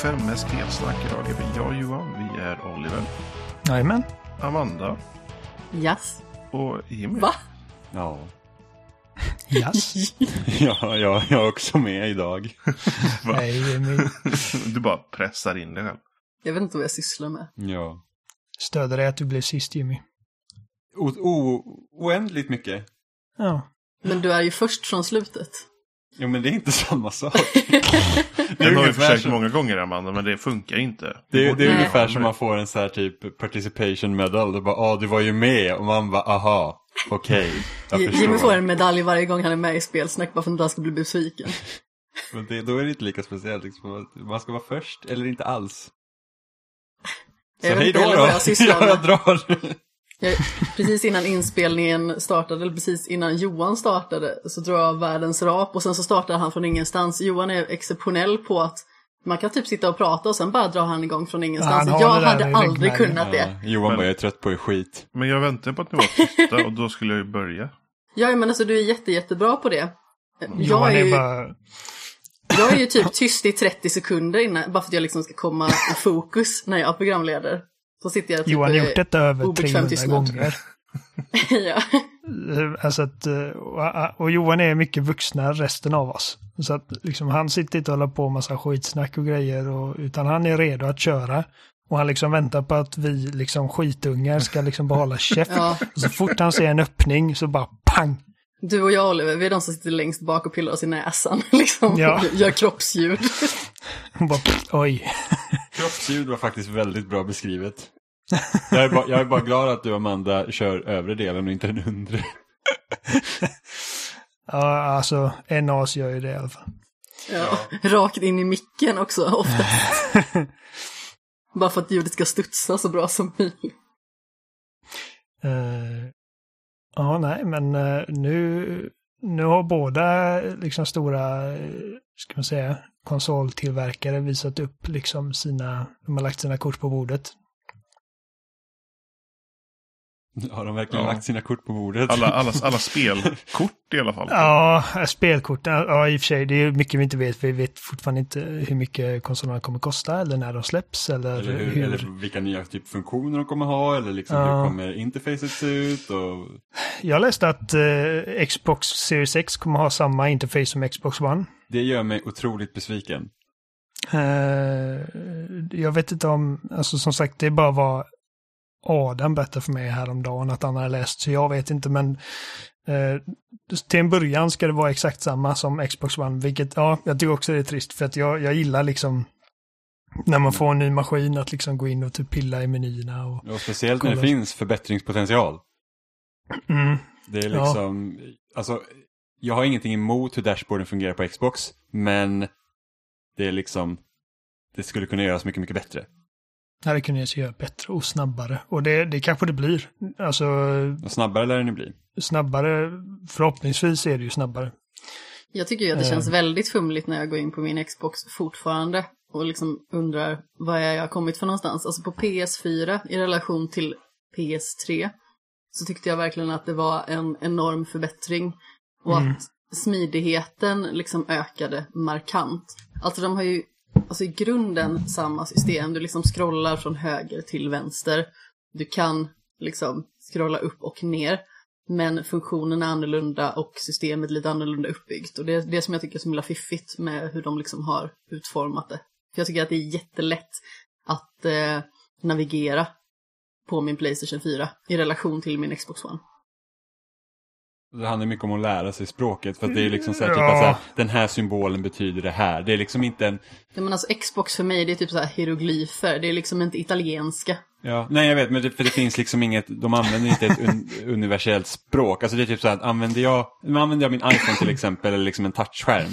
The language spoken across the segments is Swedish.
335 med spelsnack. Idag är vi jag Johan, vi är Oliver, Jajamän. Amanda Yes. och Jimmy. Va? Ja. Yes. ja, ja, jag är också med idag. Hej Jimmy. Du bara pressar in dig själv. Jag vet inte vad jag sysslar med. Ja. Stöder dig att du blev sist Jimmy. O o oändligt mycket. Ja. Men du är ju först från slutet. Jo, men det är inte samma sak. Det har vi ungefär försökt som- många gånger Amanda, men det funkar inte. Det, är- det är Nej. ungefär som man får en så här typ participation medal. Det bara, ah du var ju med. Och man bara, aha, okej. förstår. Jimmy får en medalj varje gång han är med i spelsnack bara för att han ska bli besviken. Men det, då är det inte lika speciellt. Liksom. Man ska vara först eller inte alls. Så hej inte då då. jag jag drar. Jag, precis innan inspelningen startade, eller precis innan Johan startade, så drog jag världens rap och sen så startade han från ingenstans. Johan är exceptionell på att man kan typ sitta och prata och sen bara drar han igång från ingenstans. har jag hade aldrig kunnat det. Ja, Johan Men- bara, jag är trött på er skit. Men jag väntar på att ni var tysta och då skulle jag ju börja. Ja, men alltså du är jätte, jättebra på det. Jag är, är ju, bara... jag är ju typ tyst i 30 sekunder innan, bara för att jag liksom ska komma i fokus när jag programleder. Så sitter jag typ Johan har gjort detta över obekväm 300 tystnad. gånger. ja. Eh, Alltså att, eh, och, och Johan är mycket vuxnare resten av oss. Så att liksom, han sitter inte och håller på med massa skitsnack och grejer, och, utan han är redo att köra. Och han liksom väntar på att vi liksom skitungar ska liksom behålla käft. Ja. Och så fort han ser en öppning så bara pang! Du och jag Oliver, vi är de som sitter längst bak och pillar oss i näsan. Liksom, Ja. Gör kroppsljud. Bara, oj. Kroppsljud var faktiskt väldigt bra beskrivet. Jag är, bara, jag är bara glad att du Amanda kör övre delen och inte den undre. Ja, alltså en as gör ju det i alla fall. Ja. Rakt in i micken också, ofta. Bara för att ljudet ska studsa så bra som möjligt. Eh, ja, nej, men eh, nu, nu har båda liksom stora, eh, ska man säga, konsoltillverkare visat upp liksom sina, de har lagt sina kort på bordet. Har de verkligen Ja. lagt sina kort på bordet? Alla, alla, alla spelkort i alla fall. Ja, spelkorten, ja i och för sig, det är mycket vi inte vet. Vi vet fortfarande inte hur mycket konsolerna kommer kosta eller när de släpps eller, Eller, hur, hur. eller vilka nya typ funktioner de kommer ha eller liksom Ja. hur kommer interfacet se ut och... Jag läste att eh, Xbox Series X kommer ha samma interface som Xbox One. Det gör mig otroligt besviken. Eh, jag vet inte om, alltså som sagt det bara vad Adam berättade för mig häromdagen att han hade läst, så jag vet inte men eh, till en början ska det vara exakt samma som Xbox One, vilket ja, jag tycker också det är trist för att jag, jag gillar liksom när man får en ny maskin att liksom gå in och typ pilla i menyerna och Och speciellt när det finns förbättringspotential. mm, Det är Ja. liksom, alltså, jag har ingenting emot hur dashboarden fungerar på Xbox, men det är liksom, det skulle kunna göras mycket, mycket bättre. Hade kunnat göra bättre och snabbare och det, det kanske det blir. Alltså Och snabbare lär ju bli. snabbare, förhoppningsvis är det ju snabbare. Jag tycker ju att det Eh. känns väldigt fumligt när jag går in på min Xbox fortfarande och liksom undrar vad jag har kommit för någonstans. Alltså på PS4 i relation till PS3 så tyckte jag verkligen att det var en enorm förbättring och Mm. att smidigheten liksom ökade markant. Alltså de har ju alltså i grunden samma system. Du liksom scrollar från höger till vänster. Du kan liksom scrolla upp och ner. Men funktionen är annorlunda och systemet lite annorlunda uppbyggt. Och det är det som jag tycker är så himla fiffigt med hur de liksom har utformat det. För jag tycker att det är jättelätt att eh, navigera på min Playstation 4 i relation till min Xbox One. Det handlar mycket om att lära sig språket, för att det är liksom så här, typ Ja. att så här, den här symbolen betyder det här. Det är liksom inte en, Ja, men alltså Xbox för mig det är typ så här hieroglyfer, det är liksom inte italienska. Ja, nej jag vet, men det, för det finns liksom inget, de använder inte ett un, universellt språk. Alltså det är typ så här att använder jag, använder jag min iPhone till exempel, eller liksom en touchskärm,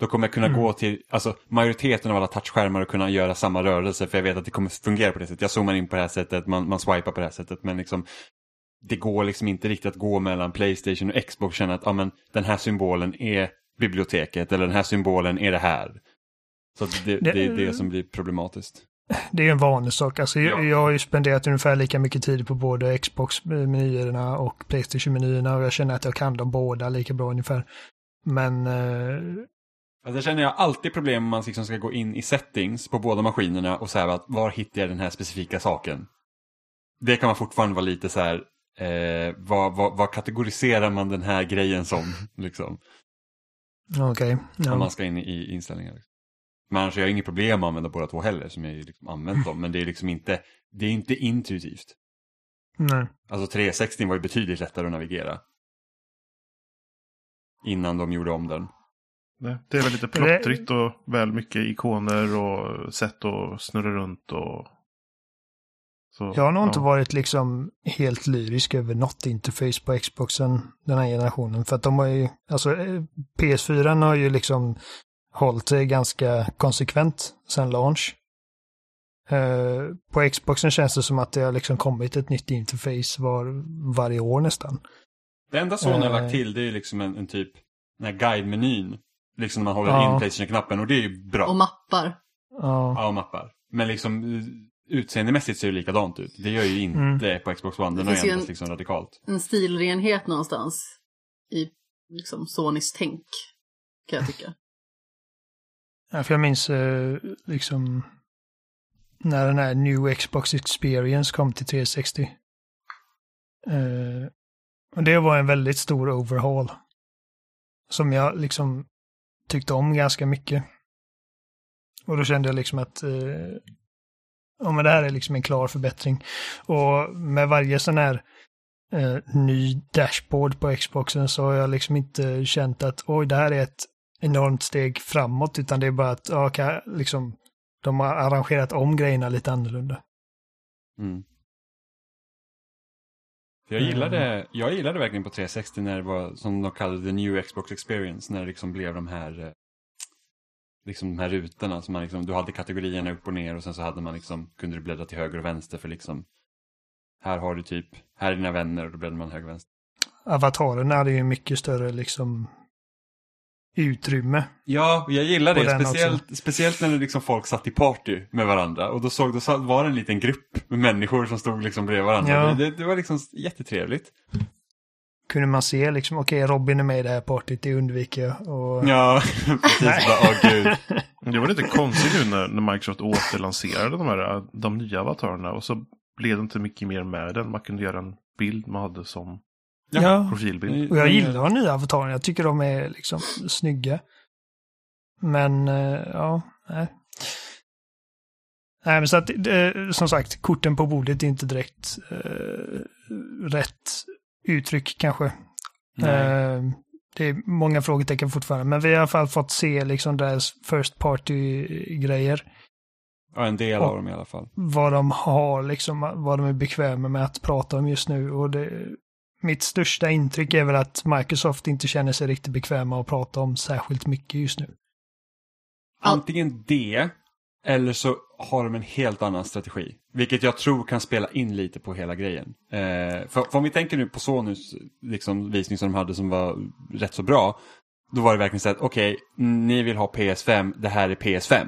då kommer jag kunna gå till, alltså majoriteten av alla touchskärmar och kunna göra samma rörelse, för jag vet att det kommer fungera på det sättet. Jag zoomar in på det här sättet, man, man swipar på det här sättet, men liksom det går liksom inte riktigt att gå mellan Playstation och Xbox och känna att ja, men, den här symbolen är biblioteket, eller den här symbolen är det här. Så det, det, Det- är det som blir problematiskt. Det är en vanlig sak. Alltså, jag, Ja. jag har ju spenderat ungefär lika mycket tid på både Xbox-menyerna och Playstation-menyerna och jag känner att jag kan dem båda lika bra ungefär. Men eh, Alltså jag känner jag alltid problem om man liksom ska gå in i settings på båda maskinerna och säga att var hittar jag den här specifika saken? Det kan man fortfarande vara lite så här, eh, vad, vad, vad kategoriserar man den här grejen som? Liksom, Okej. Om Ja. man ska in i inställningar. Liksom. Men annars har jag inget problem att använda båda två heller, som jag ju liksom använt dem. Men det är liksom inte, det är inte intuitivt. Nej. Alltså 360 var ju betydligt lättare att navigera. Innan de gjorde om den. Nej, Det är väl lite plottrigt och väl mycket ikoner och sätt att snurra runt och... Så, Jag har nog inte ja. varit liksom helt lyrisk över något interface på Xboxen den här generationen. För att de har ju, alltså eh, PS4 har ju liksom hållit sig ganska konsekvent sedan launch. Eh, på Xboxen känns det som att det har liksom kommit ett nytt interface var, varje år nästan. Det enda Sony har Eh. lagt till det är liksom en, en typ, den här guide-menyn. Liksom när man håller Ja. in Playstation-knappen och det är ju bra. Och mappar. Ja, Ja, och mappar. Men liksom eh, utseendemässigt ser det likadant ut. Det gör ju inte Mm. på Xbox One. Den Det har ju ändrats liksom radikalt. En stilrenhet någonstans i liksom Sonys tänk. Kan jag tycka. Ja, för jag minns eh, liksom när den här New Xbox Experience kom till 360. Eh, och det var en väldigt stor overhaul. Som jag liksom tyckte om ganska mycket. Och då kände jag liksom att eh, ja, men det här är liksom en klar förbättring. Och med varje sån här eh, ny dashboard på Xboxen så har jag liksom inte känt att oj, det här är ett enormt steg framåt, utan det är bara att ja, kan- liksom, de har arrangerat om grejerna lite annorlunda. Mm. För Jag gillade, jag gillade verkligen på 360 när det var som de kallade the new Xbox experience. När det liksom blev de här eh, liksom de här rutorna som man liksom, du hade kategorierna upp och ner och sen så hade man liksom, kunde du bläddra till höger och vänster för liksom här har du typ, här är dina vänner och då bläddrar man höger och vänster. Avatarerna hade ju mycket större liksom utrymme. Ja, jag gillar det. Speciellt, speciellt när det liksom folk satt i party med varandra. Och då såg då var det en liten grupp med människor som stod liksom bredvid varandra. Ja. Det, det var liksom jättetrevligt. Kunde man se liksom, okej Robin är med i det här partyt, det undviker jag. Och... Ja, precis. Bara, åh gud. Det var lite konstigt nu när, när Microsoft återlanserade de, här, de nya avatarerna. Och så blev det inte mycket mer med den. Man kunde göra en bild man hade som Ja. Profilbild. och jag gillar de nya avatarerna. Jag tycker de är liksom snygga. Men, eh, ja, nej. Nej, men så att, som sagt, korten på bordet är inte direkt eh, rätt uttryck kanske. Eh, det är många frågetecken fortfarande, men vi har i alla fall fått se liksom deras first party-grejer. Ja, en del av dem i alla fall. Vad de har, liksom, vad de är bekväma med att prata om just nu. Och det, mitt största intryck är väl att Microsoft inte känner sig riktigt bekväma att prata om särskilt mycket just nu. Antingen det, eller så har de en helt annan strategi. Vilket jag tror kan spela in lite på hela grejen. Eh, för, för om vi tänker nu på Sonys liksom, visning som de hade som var rätt så bra. Då var det verkligen så att okej, ni vill ha PS5, det här är PS5.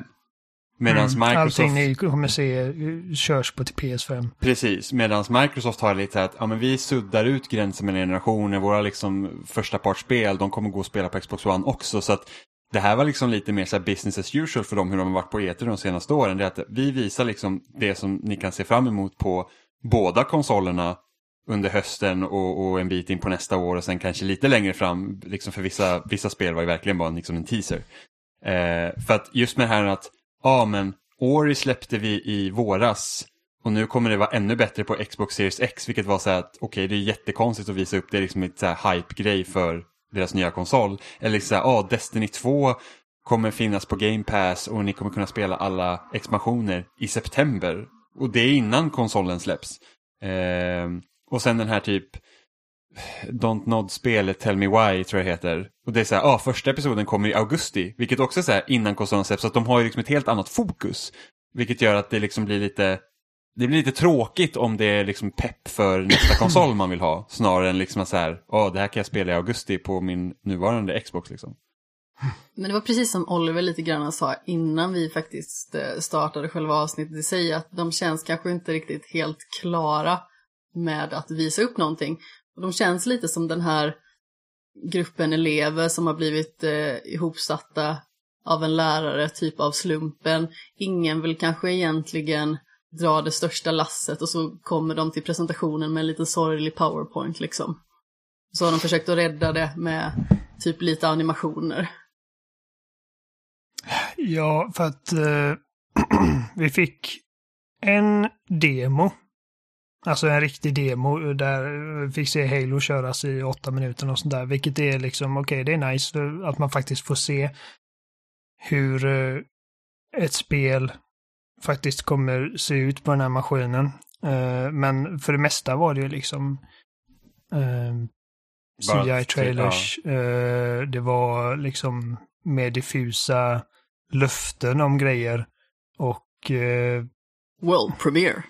Medan Mm. Microsoft... Allting ni kommer se eh, körs på till PS5. Precis, medan Microsoft har lite att ja, men vi suddar ut gränsen mellan generationer. Våra liksom första partsspel, de kommer gå och spela på Xbox One också. Så att det här var liksom lite mer så här business as usual för dem hur de har varit på E3 de senaste åren. Det är att vi visar liksom det som ni kan se fram emot på båda konsolerna under hösten och, och en bit in på nästa år och sen kanske lite längre fram. Liksom för vissa, vissa spel var ju verkligen bara liksom en teaser. Eh, för att just med det här att, ja men Ori släppte vi i våras och nu kommer det vara ännu bättre på Xbox Series X, vilket var så här att okej, det är jättekonstigt att visa upp det liksom ett så här hype-grej för deras nya konsol. Eller liksom så här, ja, Destiny 2 kommer finnas på Game Pass och ni kommer kunna spela alla expansioner i september. Och det är innan konsolen släpps. Eh, och sen den här typ Don't Nod-spelet Tell Me Why tror jag heter. Och det är så här, ja, första episoden kommer i augusti, vilket också är så här innan konsolen släpps, så att de har ju liksom ett helt annat fokus. Vilket gör att det liksom blir lite, det blir lite tråkigt om det är liksom pepp för nästa konsol man vill ha, snarare än liksom att så här, ja, det här kan jag spela i augusti på min nuvarande Xbox liksom. Men det var precis som Oliver lite grann sa innan vi faktiskt eh, startade själva avsnittet i sig, att de känns kanske inte riktigt helt klara med att visa upp någonting. Och de känns lite som den här gruppen elever som har blivit eh, ihopsatta av en lärare, typ av slumpen. Ingen vill kanske egentligen dra det största lasset och så kommer de till presentationen med en liten sorglig powerpoint liksom. Så har de försökt att rädda det med typ lite animationer. Ja, för att eh, vi fick en demo. Alltså en riktig demo där vi fick se Halo köras i åtta minuter och sånt där. Vilket är liksom, okej, okay, det är nice att man faktiskt får se hur eh, ett spel faktiskt kommer se ut på den här maskinen. Eh, men för det mesta var det ju liksom eh, CGI-trailers. Ja. Eh, det var liksom mer diffusa löften om grejer. Och... Eh, World premiere.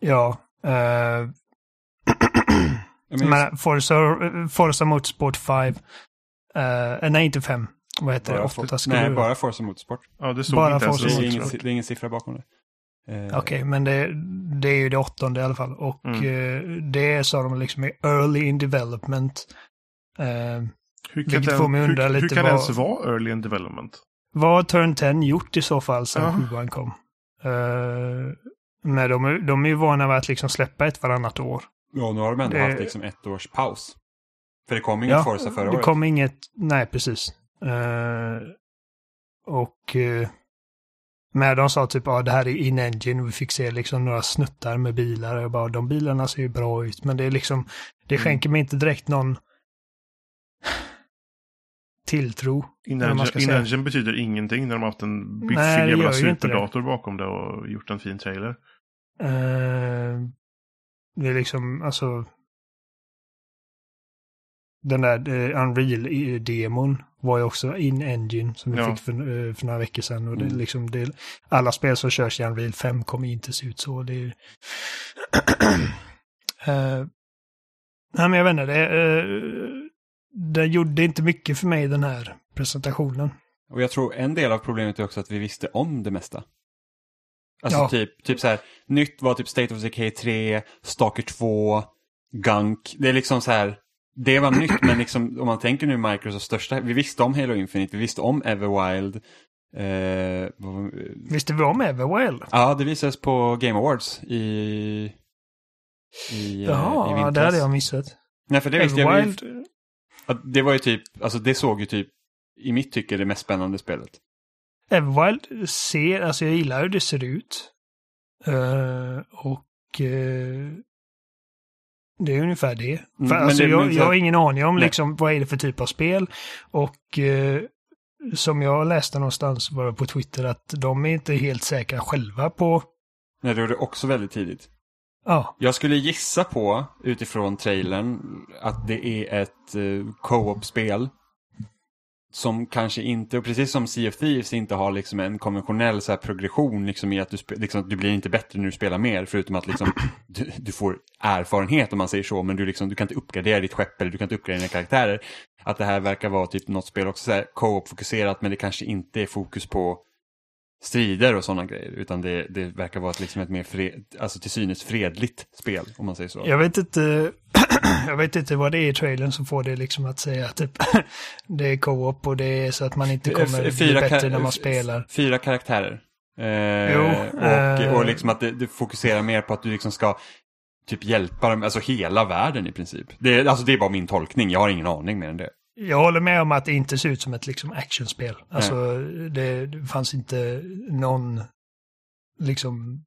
Ja. Eh, men Forza, Forza Motorsport 5. Uh, nej, inte 5. Vad heter bara det? 8 Nej, du... bara Forza Motorsport. Ja, det stod bara inte Forza ens det, är ingen, det är ingen siffra bakom det. Uh, Okej, okay, men det, det, är ju det åttonde i alla fall. Och mm. uh, det sa de liksom är early in development. Uh, hur kan, det, hur, hur kan det ens vara early in development? Vad har Turn 10 gjort i så fall sedan sjuan kom? Uh, men de, de är ju vana vid att liksom släppa ett varannat år. Ja, nu har de ändå det... haft liksom ett års paus. För det kom inget ja, Forza förra året. det kom inget, nej precis. Uh, och men de sa typ, ja det här är in-engine, vi fick se liksom några snuttar med bilar och bara, de bilarna ser ju bra ut, men det är liksom, det mm. skänker mig inte direkt någon tilltro. In-engine in betyder ingenting när de har haft en biffig jävla superdator bakom det och gjort en fin trailer. Uh, det är liksom, alltså... Den där uh, Unreal-demon var ju också in-engine som vi ja. fick för, uh, för några veckor sedan. Och det, mm. liksom, det, alla spel som körs i Unreal 5 kommer inte se ut så. Det är... uh, nej, men jag vet inte. Det, det gjorde inte mycket för mig den här presentationen. Och jag tror en del av problemet är också att vi visste om det mesta. Alltså ja. typ, typ så här, nytt var typ State of Decay 3, Stalker 2, Gunk. Det är liksom så här, det var nytt men liksom om man tänker nu Microsofts största, vi visste om Halo Infinite, vi visste om Everwild. Eh, visste vi om Everwild? Ja, det visades på Game Awards i... i Jaha, i det hade jag missat. Nej, för det visste Everwild... jag. Det var ju typ, alltså det såg ju typ i mitt tycke det mest spännande spelet. Everwild ser, alltså jag gillar hur det ser ut. Uh, och uh, det är ungefär det. Mm, för, alltså, det, jag, jag, har ingen aning om liksom, vad är det för typ av spel. Och uh, som jag läste någonstans det på Twitter att de är inte helt säkra själva på... Nej, det var det också väldigt tidigt. Ja. Jag skulle gissa på, utifrån trailern, att det är ett uh, co-op-spel. Som kanske inte, och precis som Sea of Thieves inte har liksom en konventionell så här progression liksom i att du, liksom, du blir inte bättre när du spelar mer förutom att liksom, du, du, får erfarenhet om man säger så men du, liksom, du kan inte uppgradera ditt skepp eller du kan inte uppgradera dina karaktärer. Att det här verkar vara typ något spel också så co-op fokuserat men det kanske inte är fokus på strider och sådana grejer. Utan det, det verkar vara ett, liksom ett mer fred, alltså till synes fredligt spel, om man säger så. Jag vet inte, jag vet inte vad det är i trailern som får det liksom att säga att typ, det är co-op och det är så att man inte kommer fyra bli bättre när man spelar. Fyra karaktärer. Eh, jo, och, eh, och liksom att det, det, fokuserar mer på att du liksom ska typ hjälpa dem, alltså hela världen i princip. Det, alltså det är bara min tolkning, jag har ingen aning mer än det. Jag håller med om att det inte ser ut som ett liksom actionspel. Alltså det, det, fanns inte någon, liksom,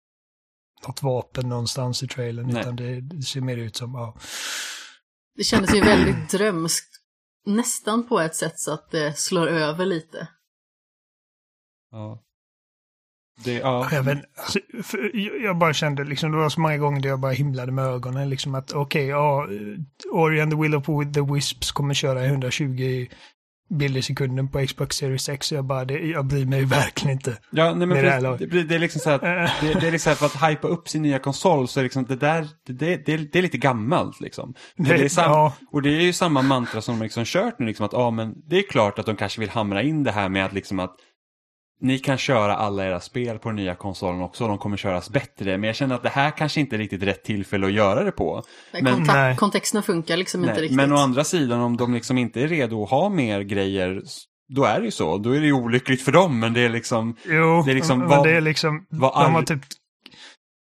något vapen någonstans i trailern. Nej. Utan det, det, ser mer ut som, ja. Det kändes ju väldigt drömskt. Nästan på ett sätt så att det slår över lite. Ja. Det, ja. Jag, vet, alltså, jag bara kände liksom, det var så många gånger där jag bara himlade med ögonen liksom att okej, okay, ja, Ori and the Will of the Wisps kommer köra 120 bilder i sekunden på Xbox Series X. Så jag bara, det, jag bryr mig verkligen inte. Ja, nej, men det, det, det, är liksom så att, det, det, är liksom för att hypa upp sin nya konsol så är liksom det där, det, det, det är lite gammalt liksom. Det, är samma, ja. Och det är ju samma mantra som de liksom kört nu liksom att, ja men det är klart att de kanske vill hamra in det här med att liksom att ni kan köra alla era spel på den nya konsolen också, de kommer köras bättre. Men jag känner att det här kanske inte är riktigt rätt tillfälle att göra det på. Men, kontexterna funkar liksom nej, inte riktigt. Men å andra sidan, om de liksom inte är redo att ha mer grejer, då är det ju så. Då är det ju olyckligt för dem, men det är liksom, Jo, Det är liksom men vad- det är liksom, vad de har ar- typ,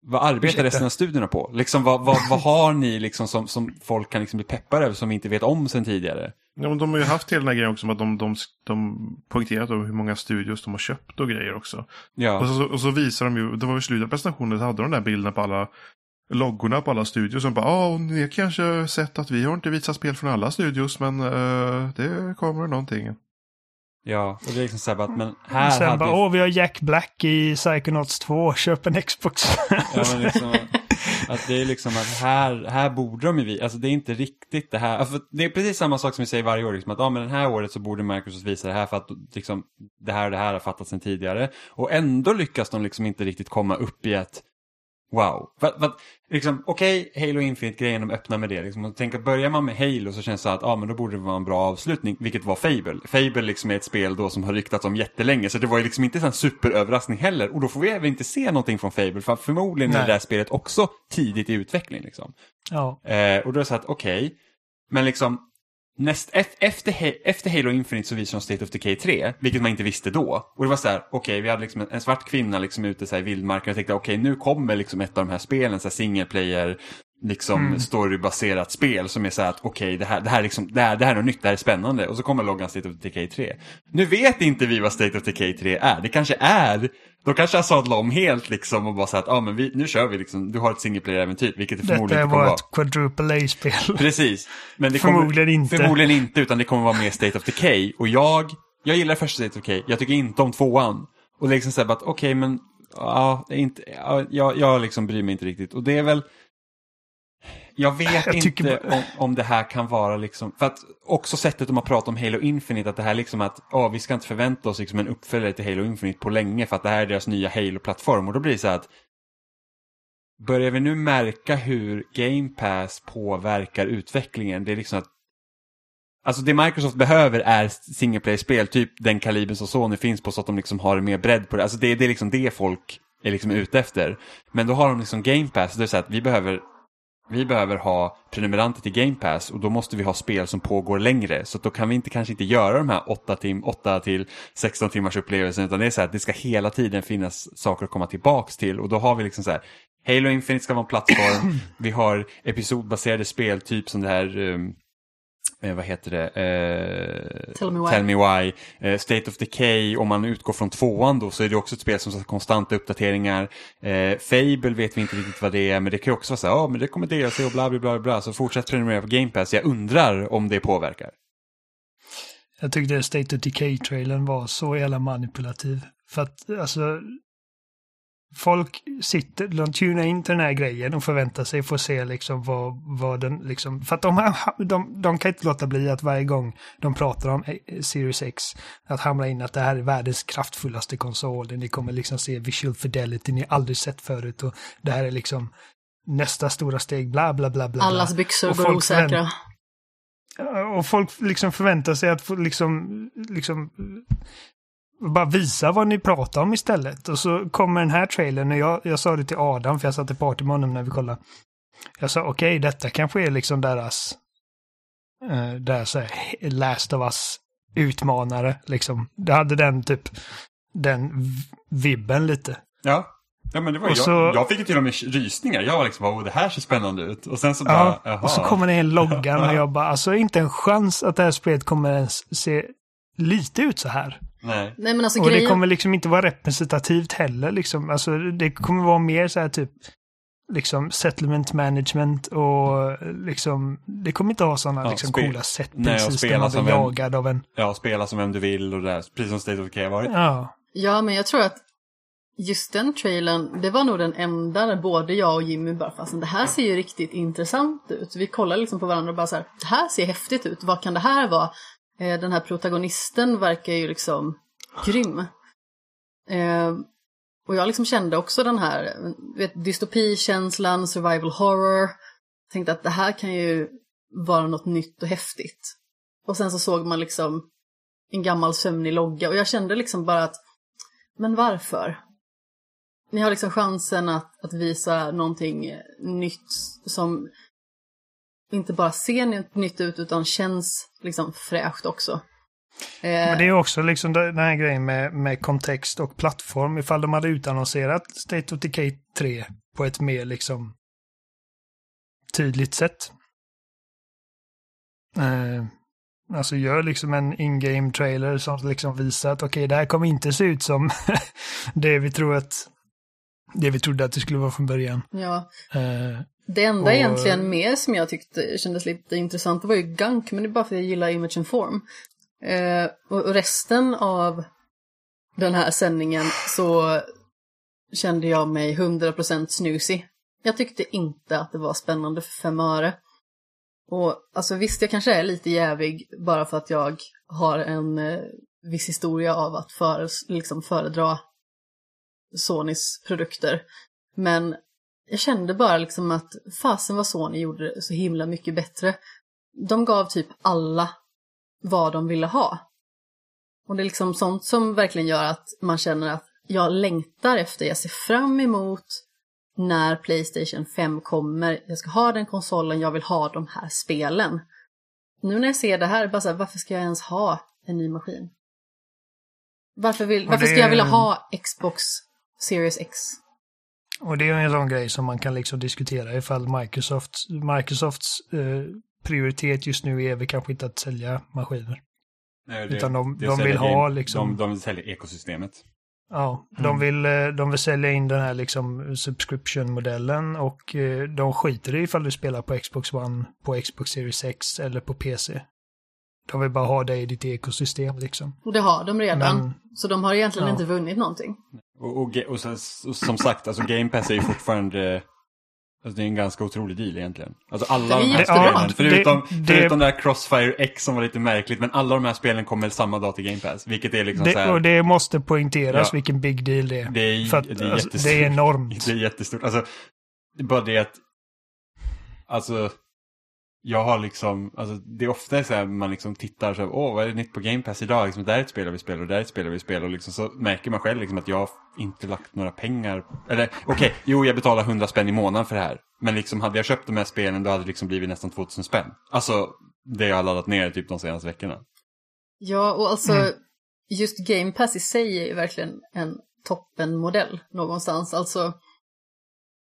vad arbetar Ursäkta. resten av studierna på? Liksom, vad, vad, vad har ni liksom som, som folk kan liksom bli peppade över som vi inte vet om sen tidigare? Ja, men de har ju haft hela den här grejen också med att de, de, de poängterat om hur många studios de har köpt och grejer också. Ja, Och, så, och så visar de ju, det var i slutet av presentationen så hade de den där bilden på alla loggorna på alla studios. Som bara, ja, och ni har kanske sett att vi har inte visat spel från alla studios, men eh, det kommer någonting. ja. Och det är liksom så här bara att, men här sen hade bara, vi... åh, vi har Jack Black i Psychonauts 2, köp en Xbox. Ja, men liksom, att det är liksom att här, här borde de ju visa, alltså det är inte riktigt det här, alltså det är precis samma sak som vi säger varje år, liksom, att ja, men den här året så borde Microsoft visa det här för att liksom, det här och det här har fattats sedan tidigare. Och ändå lyckas de liksom inte riktigt komma upp i ett wow. För, för liksom, okej, Halo Infinite-grejen, de öppnar med det. Liksom, och tänk börjar man med Halo så känns det så att ja, men då borde det vara en bra avslutning, vilket var Fable. Fable liksom är ett spel då som har ryktats om jättelänge, så det var ju liksom inte en superöverraskning heller. Och då får vi även inte se någonting från Fable, för förmodligen är Nej. det där spelet också tidigt i utveckling. Liksom. ja, Eh, och då är det så att, okej, men liksom näst, efter, efter Halo Infinite så visade de State of Decay 3, vilket man inte visste då. Och det var så här, okej, vi hade liksom en, en svart kvinna liksom ute så här i vildmarken och tänkte, okej, nu kommer liksom ett av de här spelen, så här single player, liksom Mm. storybaserat spel som är så här att okej, det, här, det, här, är liksom, det, här, det här är något nytt, det här är spännande. Och så kommer loggan State of Decay 3. Nu vet inte vi vad State of Decay 3 är. Det kanske är, de kanske har sadlat om helt liksom och bara så att, ja ah, men vi, nu kör vi liksom, du har ett single player-äventyr, vilket det detta förmodligen inte kommer vara. var ett quadruple A-spel. Precis. Men det Förmodligen kommer, inte. Förmodligen inte, utan det kommer vara mer State of Decay. Och jag, jag gillar första State of Decay, jag tycker inte om tvåan. Och liksom såhär bara att okej men, ja, inte, ja, jag, jag liksom bryr mig inte riktigt. Och det är väl, jag vet Jag inte om, om det här kan vara liksom, för att också sättet de har pratat om Halo Infinite, att det här liksom att, ja vi ska inte förvänta oss liksom en uppföljare till Halo Infinite på länge för att det här är deras nya Halo-plattform. Och då blir det så här att, börjar vi nu märka hur Game Pass påverkar utvecklingen? Det är liksom att Alltså det Microsoft behöver är single player-spel, typ den kalibern som Sony finns på så att de liksom har mer bredd på det. Alltså det, det är liksom det folk är liksom ute efter. Men då har de liksom Game Pass, det är så att vi behöver vi behöver ha prenumeranter till Game Pass och då måste vi ha spel som pågår längre. Så då kan vi inte, kanske inte göra de här 8, tim 8 till 16 timmars upplevelsen utan det är så här att det ska hela tiden finnas saker att komma tillbaks till och då har vi liksom så här Halo Infinite ska vara en plattform, vi har episodbaserade spel typ som det här um, eh, vad heter det? Eh, Tell me why. Tell Me Why. Eh, State of Decay, om man utgår från tvåan då, så är det också ett spel som har konstanta uppdateringar. Eh, Fable vet vi inte riktigt vad det är, men det kan ju också vara så här, ja men det kommer DLC och bla bla bla bla, så fortsätt prenumerera på Game Pass. Jag undrar om det påverkar. Jag tyckte State of Decay-trailern var så jävla manipulativ. För att, alltså... Folk sitter, de tunar in till den här grejen och förväntar sig få se liksom vad, vad den liksom... För att de, de, de kan inte låta bli att varje gång de pratar om Series X, att hamra in att det här är världens kraftfullaste konsol. Ni kommer liksom se visual fidelity ni aldrig sett förut och det här är liksom nästa stora steg, bla bla bla bla. Allas byxor Och går osäkra. Och folk liksom förväntar sig att få liksom, liksom bara visa vad ni pratar om istället. Och så kommer den här trailern och jag, jag sa det till Adam, för jag satt i party med honom när vi kollade. Jag sa okej, detta kanske är liksom deras, eh, deras här, Last of Us utmanare liksom. Det hade den typ, den vibben lite. Ja. Ja men det var Och jag, så- jag fick till och med rysningar. Jag var liksom, oh, det här ser spännande ut. Och sen så bara, Ja, jaha. och så kommer det en loggan och jag bara, alltså inte en chans att det här spelet kommer ens se lite ut så här. Nej. Nej men alltså Och det grejen... kommer liksom inte vara representativt heller. Liksom. Alltså, det kommer vara mer så här typ liksom settlement management och liksom det kommer inte ha sådana Ja, liksom, coola set Nej, och pieces där spela man som blir en- jagad av en... Ja, spela som vem du vill och det där. Precis som State of Decay varit. Ja. Ja, men jag tror att just den trailern, det var nog den enda där både jag och Jimmy bara, fast det här ser ju riktigt intressant ut. Vi kollar liksom på varandra och bara så här, det här ser häftigt ut, vad kan det här vara? Eh, den här protagonisten verkar ju liksom grym. Eh, och jag liksom kände också den här vet, dystopikänslan, survival horror. Tänkte att det här kan ju vara något nytt och häftigt. Och sen så såg man liksom en gammal sömnig logga och jag kände liksom bara att men varför? Ni har liksom chansen att, att visa någonting nytt som inte bara ser nytt- ut utan känns liksom fräscht också. Eh, Men det är också liksom den här grejen med, med kontext och plattform. Ifall de hade utannonserat State of Decay 3 på ett mer liksom tydligt sätt. Eh, alltså gör liksom en in-game trailer som liksom visar att okej, okay, det här kommer inte se ut som det vi tror att det vi trodde att det skulle vara från början. ja. Eh, Det enda Och- egentligen mer som jag tyckte kändes lite intressant var ju Gunk, men det är bara för att jag gillar Image and Form. Eh, och, resten av den här sändningen så kände jag mig 100% snusig. Jag tyckte inte att det var spännande för fem öre. Och alltså visst, jag kanske är lite jävig bara för att jag har en eh, viss historia av att före, liksom föredra Sonys produkter. Men jag kände bara liksom att fasen vad Sony gjorde det så himla mycket bättre. De gav typ alla vad de ville ha. Och det är liksom sånt som verkligen gör att man känner att jag längtar efter, jag ser fram emot när Playstation 5 kommer. Jag ska ha den konsolen, jag vill ha de här spelen. Nu när jag ser det här, bara så här, varför ska jag ens ha en ny maskin? Varför, vill, varför ska jag vilja ha Xbox Series X? Och det är en sån grej som man kan liksom diskutera ifall Microsoft, Microsofts eh, prioritet just nu är väl kanske inte att sälja maskiner. Nej, Utan de- det de säljer vill ha game- liksom- De, de vill sälja ekosystemet. Ja, Mm. de, vill, eh, de vill sälja in den här liksom subscription-modellen och eh, de skiter i ifall du spelar på Xbox One, på Xbox Series X eller på PC. De vill bara ha det i ditt ekosystem liksom. Och det har de redan. Men- Så de har egentligen Ja. inte vunnit någonting. Och, och, och, så, och som sagt, alltså Game Pass är ju fortfarande... Alltså det är en ganska otrolig deal egentligen. Alltså alla de här spelen, förutom, Det- förutom det här Crossfire X som var lite märkligt, men alla de här spelen kommer samma dag till Game Pass. Vilket är liksom så Det, här, och det måste poängteras Ja. vilken big deal det är. det är, För att, det är alltså, det är enormt. Det är jättestort. Alltså, bara det att... Alltså, jag har liksom... Alltså, det är ofta så här man liksom tittar så här, åh, vad är det nytt på Game Pass idag? Liksom, där är ett spel vi spelar och där är ett spel vi spelar. Och liksom, så märker man själv liksom att jag har inte lagt några pengar. Eller, okej, jo, jag betalar 100 spänn i månaden för det här. Men liksom, hade jag köpt de här spelen, då hade det liksom blivit nästan 2000 spänn. Alltså, det jag har laddat ner typ de senaste veckorna. Ja, och alltså Mm. just Game Pass i sig är ju verkligen en toppenmodell någonstans. Alltså,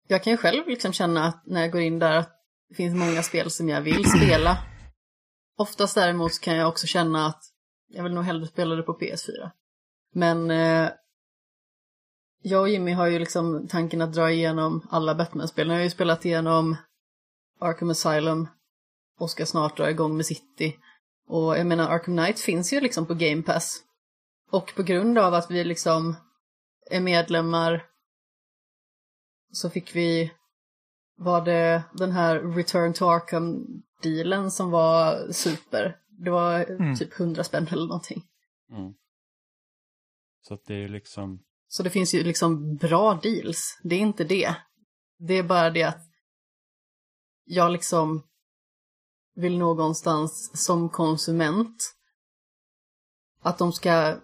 jag kan ju själv liksom känna att när jag går in där att det finns många spel som jag vill spela. Oftast däremot kan jag också känna att jag vill nog hellre spela det på PS4. Men eh, jag och Jimmy har ju liksom tanken att dra igenom alla Batman-spel. Jag har ju spelat igenom Arkham Asylum och ska snart dra igång med City. Och jag menar, Arkham Knight finns ju liksom på Game Pass. Och på grund av att vi liksom är medlemmar så fick vi, var det den här Return to Arkham-dealen som var super. Det var Mm. typ 100 spänn eller någonting. Mm. Så att det är liksom... Så det finns ju liksom bra deals. Det är inte det. Det är bara det att jag liksom vill någonstans som konsument att de ska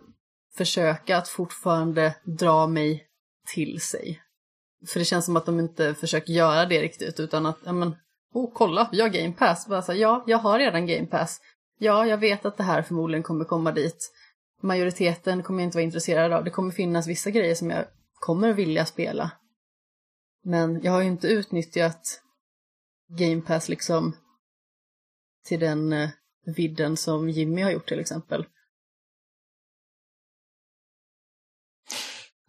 försöka att fortfarande dra mig till sig. För det känns som att de inte försöker göra det riktigt utan att, ja men, oh kolla, vi har Game Pass. Bara så, ja, jag har redan Game Pass. Ja, jag vet att det här förmodligen kommer komma dit. Majoriteten kommer jag inte vara intresserad av. Det kommer finnas vissa grejer som jag kommer vilja spela. Men jag har ju inte utnyttjat Game Pass liksom till den eh, vidden som Jimmy har gjort till exempel.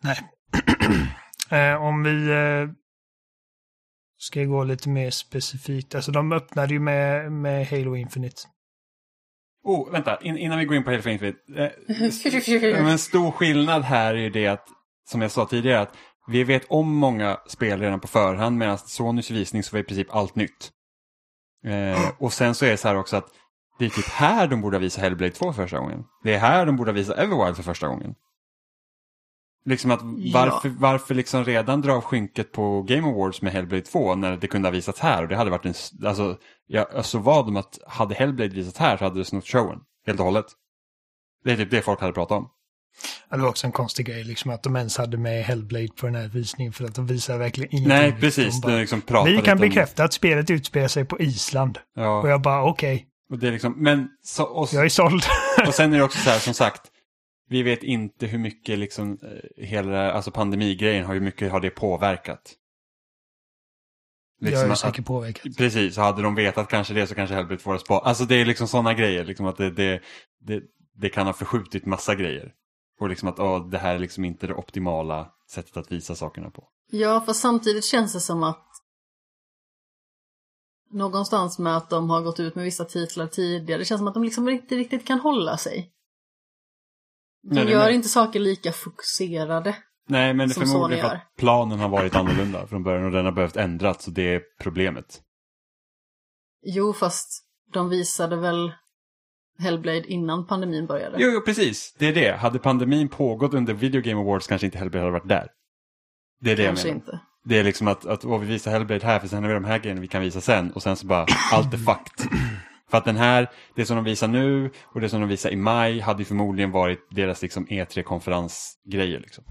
Nej. eh, om vi eh, ska gå lite mer specifikt. Alltså de öppnade ju med, med Halo Infinite. Oh, vänta, in, innan vi går in på Halo Infinite. Eh, men stor skillnad här är ju det att, som jag sa tidigare, att vi vet om många spel redan på förhand medan Sonys visning så var i princip allt nytt. Eh, och sen så är det så här också att det är typ här de borde visa Hellblade 2 för första gången. Det är här de borde visa Everwild för första gången. Liksom att varför, varför liksom redan dra av skynket på Game Awards med Hellblade 2 när det kunde ha visats här och det hade varit en, alltså, jag, jag så vad om att hade Hellblade visat här så hade det snott showen helt och hållet. Det är typ det folk hade pratat om. Ja, Det var också en konstig grej, liksom att de ens hade med Hellblade på den här visningen för att de visar verkligen ingenting. Nej, Liksom, precis. bara, Det liksom Vi kan om- bekräfta att spelet utspelar sig på Island. Och Ja, jag bara, okej, och det är liksom, men så, och, jag är såld. och sen är det också så här, som sagt, vi vet inte hur mycket liksom eh, hela alltså pandemigrejen, har hur mycket har det påverkat? jag Liksom är att- säkert påverkat. Precis, så hade de vetat kanske det så kanske Hellblade får spara. Alltså det är liksom sådana grejer, liksom att det, det, det, det kan ha förskjutit massa grejer. Och liksom att åh, det här är liksom inte det optimala sättet att visa sakerna på. Ja, fast samtidigt känns det som att någonstans med att de har gått ut med vissa titlar tidigare, det känns som att de liksom inte riktigt kan hålla sig. De Nej, gör med- inte saker lika fokuserade. Nej, men det är Som förmodligen för att planen har varit annorlunda från början och den har behövt ändras, så det är problemet. Jo, fast de visade väl Hellblade innan pandemin började. Jo, jo, precis. Det är det. Hade pandemin pågått under Video Game Awards kanske inte Hellblade hade varit där. Det är det Kanske jag menar. inte. Det är liksom att, att vi visar Hellblade här för sen har vi de här grejerna vi kan visa sen och sen så bara allt är fucked. För att den här, det som de visar nu och det som de visar i maj hade ju förmodligen varit deras liksom E3-konferensgrejer liksom.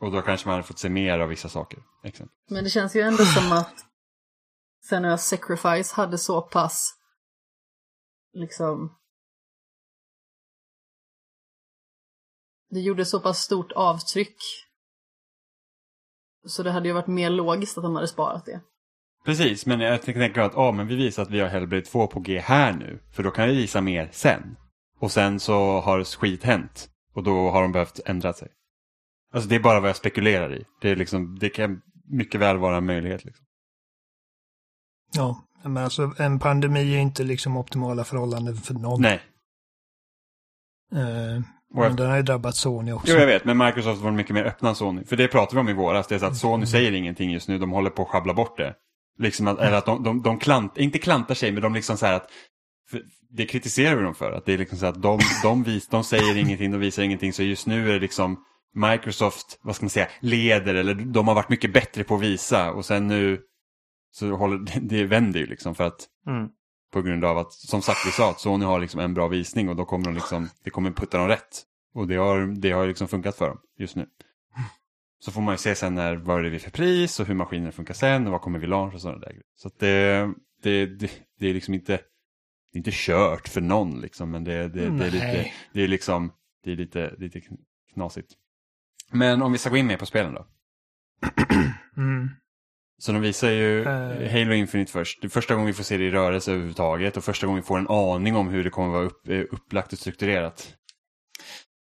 Och då kanske man hade fått se mer av vissa saker. Exempel. Men det känns ju ändå som att Senua Sacrifice hade så pass liksom det gjorde så pass stort avtryck så det hade ju varit mer logiskt att de hade sparat det. Precis, men jag tänker att ah, men vi visar att vi har Hellblade 2 på G här nu. För då kan vi visa mer sen. Och sen så har skit hänt. Och då har de behövt ändra sig. Alltså det är bara vad jag spekulerar i. Det, är liksom, det kan mycket väl vara en möjlighet. Liksom. Ja, men alltså en pandemi är inte liksom optimala förhållanden för någon. Nej, Och men den har ju drabbat Sony också. jo, jag vet. Men Microsoft var mycket mer öppna än Sony. För det pratade vi om i våras. Det är så att Sony säger ingenting just nu. De håller på att schabbla bort det. Liksom att, eller att de, de, de klant, inte klantar sig, men de liksom så här att det kritiserar vi dem för. Att det är liksom så att de, de, vis, de säger ingenting, de visar ingenting. Så just nu är det liksom Microsoft, vad ska man säga, leder. Eller de har varit mycket bättre på att visa. Och sen nu så håller det, det vänder ju liksom. För att Mm. på grund av att, som sagt vi sa, att Sony har liksom en bra visning och då kommer de liksom, det kommer putta dem rätt. Och det har, det har liksom funkat för dem just nu. Så får man ju se sen när, vad är det för pris och hur maskinen funkar sen och vad kommer vi launch och sådana där grejer. Så det, det, det, det är liksom inte, det är inte kört för någon liksom, men det, det, det är lite, det är liksom, det är lite, lite knasigt. Men om vi ska gå in mer på spelen då. Mm. Så de visar ju Eh. Halo Infinite först. Det är första gången vi får se det i rörelse överhuvudtaget och första gången vi får en aning om hur det kommer vara upp, eh, upplagt och strukturerat.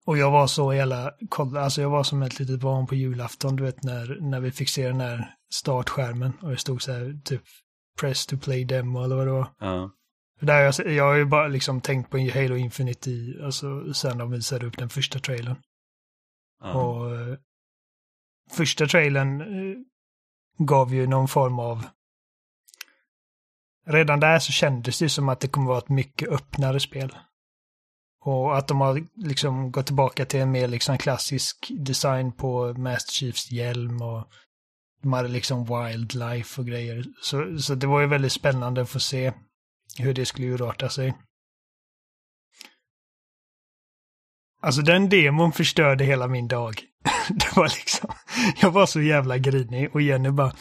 Och jag var så jävla, alltså jag var som ett litet barn på julafton, du vet när, när vi fick se den här startskärmen och det stod så här typ press to play demo eller vad det var. Ja. Där jag, jag har ju bara liksom tänkt på Halo Infinite i, alltså sen de visade upp den första trailern. Ja. Och första trailern eh, gav ju någon form av... Redan där så kändes det som att det kommer vara ett mycket öppnare spel. Och att de har liksom gått tillbaka till en mer liksom klassisk design på Master Chiefs hjälm och de hade liksom wildlife och grejer. Så, så det var ju väldigt spännande att få se hur det skulle urarta sig. Alltså den demon förstörde hela min dag. Det var liksom, jag var så jävla grinig och Jenny bara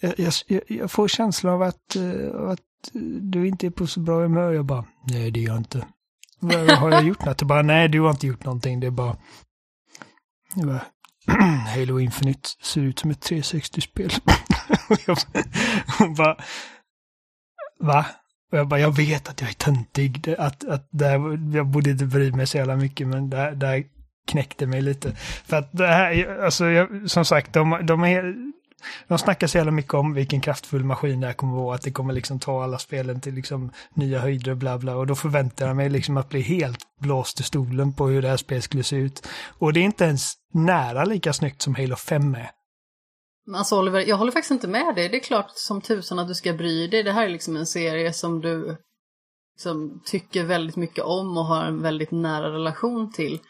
jag, jag, jag- får känslan av att, eh, att eh, du inte är på så bra humör. Jag bara, nej det är jag inte. Vad, har jag gjort något? Jag bara, nej du har inte gjort någonting. Det är bara, jag bara Halo Infinite ser ut som ett 360-spel. jag bara, hon bara, va? Och jag bara, jag vet att jag är töntig. Att, att här, jag borde inte bry mig så jävla mycket, men det här knäckte mig lite. För att det här, alltså jag, som sagt, de, de är de snackar så jävla mycket om vilken kraftfull maskin det här kommer vara, att det kommer liksom ta alla spelen till liksom nya höjder och bla bla. Och då förväntar jag mig liksom att bli helt blåst i stolen på hur det här spelet skulle se ut. Och det är inte ens nära lika snyggt som Halo 5 är. Alltså Oliver, jag håller faktiskt inte med dig. Det är klart som tusan att du ska bry dig. Det här är liksom en serie som du liksom, tycker väldigt mycket om och har en väldigt nära relation till.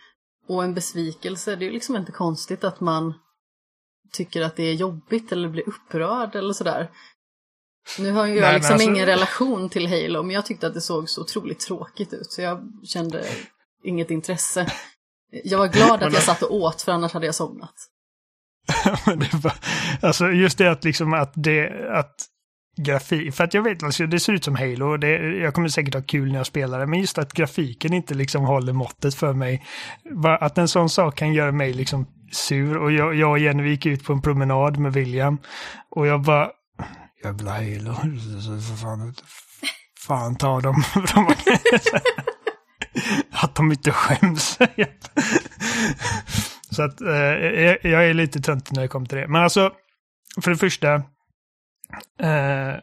Och en besvikelse, det är ju liksom inte konstigt att man tycker att det är jobbigt eller blir upprörd eller sådär. Nu har ju jag Nej, liksom alltså- ingen relation till Halo, men jag tyckte att det såg så otroligt tråkigt ut, så jag kände inget intresse. Jag var glad att jag satt och åt, för annars hade jag somnat. Var, alltså just det att liksom att det, att grafik. För att jag vet, alltså, det ser ut som Halo och det, jag kommer säkert ha kul när jag spelar det. Men just att grafiken inte liksom håller måttet för mig. Att en sån sak kan göra mig liksom sur. Och jag, jag och Jenny gick ut på en promenad med William. Och jag bara... Jävla Halo. För Fan, fan ta dem. Att de inte skäms. Så att eh, jag, jag är lite töntig när det kommer till det. Men alltså, för det första. Eh,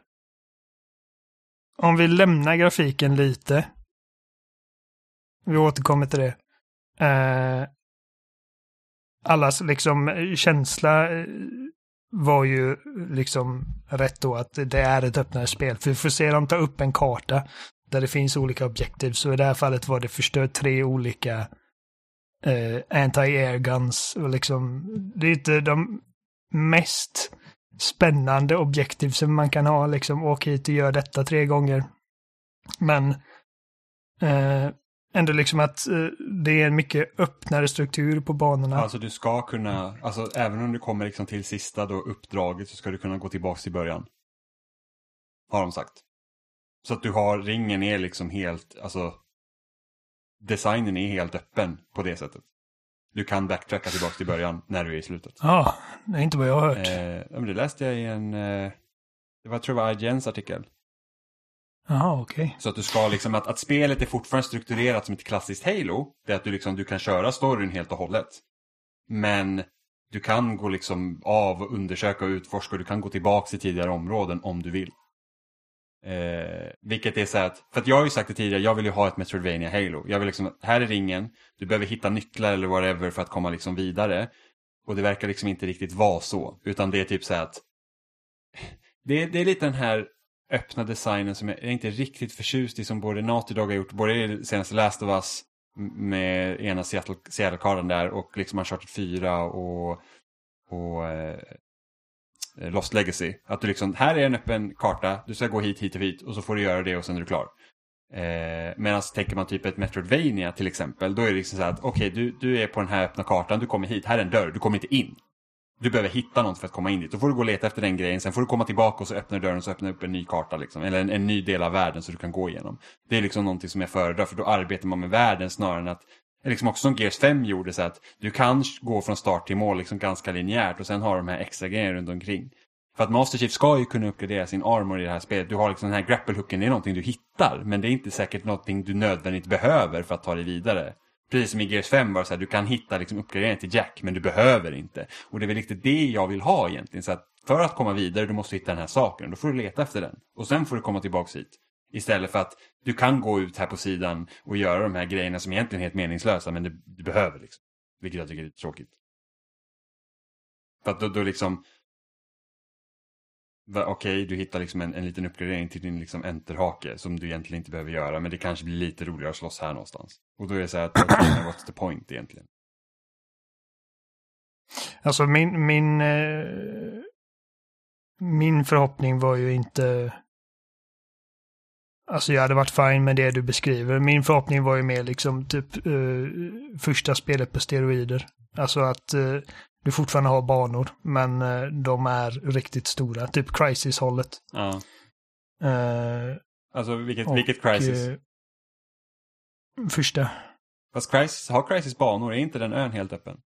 om vi lämnar grafiken lite. Vi återkommer till det. Eh, allas liksom känsla eh, var ju liksom rätt då att det är ett öppnare spel. För vi får se dem ta upp en karta där det finns olika objektiv. Så i det här fallet var det förstört tre olika eh, anti-air guns. Och liksom, det är inte de mest spännande objektiv som man kan ha. Liksom, åk hit och gör detta tre gånger. Men eh, ändå liksom att eh, det är en mycket öppnare struktur på banorna. Alltså du ska kunna, alltså även om du kommer liksom till sista då uppdraget så ska du kunna gå tillbaka till början. Har de sagt. Så att du har, ringen är liksom helt, alltså designen är helt öppen på det sättet. Du kan backtracka tillbaka till början när du är i slutet. Ja, det är inte vad jag har hört. Eh, men det läste jag i en, eh, det var tror jag var IGNs artikel. Jaha, okej. Så att du ska liksom, att, att spelet är fortfarande strukturerat som ett klassiskt Halo. Det är att du liksom, du kan köra storyn helt och hållet. Men du kan gå liksom av och undersöka och utforska och du kan gå tillbaka till tidigare områden om du vill. Eh, vilket är så här att, för att jag har ju sagt det tidigare, jag vill ju ha ett Metroidvania Halo. Jag vill liksom, här är ringen, du behöver hitta nycklar eller whatever för att komma liksom vidare. Och det verkar liksom inte riktigt vara så, utan det är typ så här att det, det är lite den här öppna designen som jag är inte riktigt förtjust i som både Naughty Dog har gjort, både i senaste Last of Us med ena Seattle-karlen där och liksom Uncharted 4 och, och eh, Lost Legacy. Att du liksom, här är en öppen karta, du ska gå hit, hit och hit och så får du göra det och sen är du klar. Eh, Medan tänker man typ ett Metroidvania till exempel, då är det liksom så här att okej, du, du är på den här öppna kartan, du kommer hit, här är en dörr, du kommer inte in. Du behöver hitta något för att komma in dit. Då får du gå och leta efter den grejen. Sen får du komma tillbaka och så öppnar du dörren och så öppnar du upp en ny karta. Liksom. Eller en, en ny del av världen så du kan gå igenom. Det är liksom någonting som jag föredrar för då arbetar man med världen snarare än att Liksom också som Gears 5 gjorde så att du kan gå från start till mål liksom ganska linjärt och sen har de här extra grejerna runt omkring. För att Master Chief ska ju kunna uppgradera sin armor i det här spelet. Du har liksom den här grapple-hooken, det är någonting du hittar. Men det är inte säkert någonting du nödvändigt behöver för att ta dig vidare. Precis som i Gears 5 var så här, du kan hitta liksom uppgraderingar till Jack, men du behöver inte. Och det är väl lite det jag vill ha egentligen. Så att för att komma vidare, du måste hitta den här saken. Då får du leta efter den. Och sen får du komma tillbaks hit. Istället för att du kan gå ut här på sidan och göra de här grejerna som egentligen är helt meningslösa, men du, du behöver liksom. Vilket jag tycker är lite tråkigt. För att då, då liksom... Okej, Okej, du hittar liksom en, en liten uppgradering till din liksom enterhake som du egentligen inte behöver göra, men det kanske blir lite roligare att slåss här någonstans. Och då är det så här att, what's the point egentligen? Alltså min, min, eh, min förhoppning var ju inte... Alltså jag hade varit fine med det du beskriver. Min förhoppning var ju mer liksom typ eh, första spelet på steroider. Alltså att eh, du fortfarande har banor, men eh, de är riktigt stora. Typ Crisis-hållet. Ja. Eh, Alltså vilket, och, vilket Crisis? eh, första. Fast Crisis, har Crisis banor? Är inte den ön helt öppen?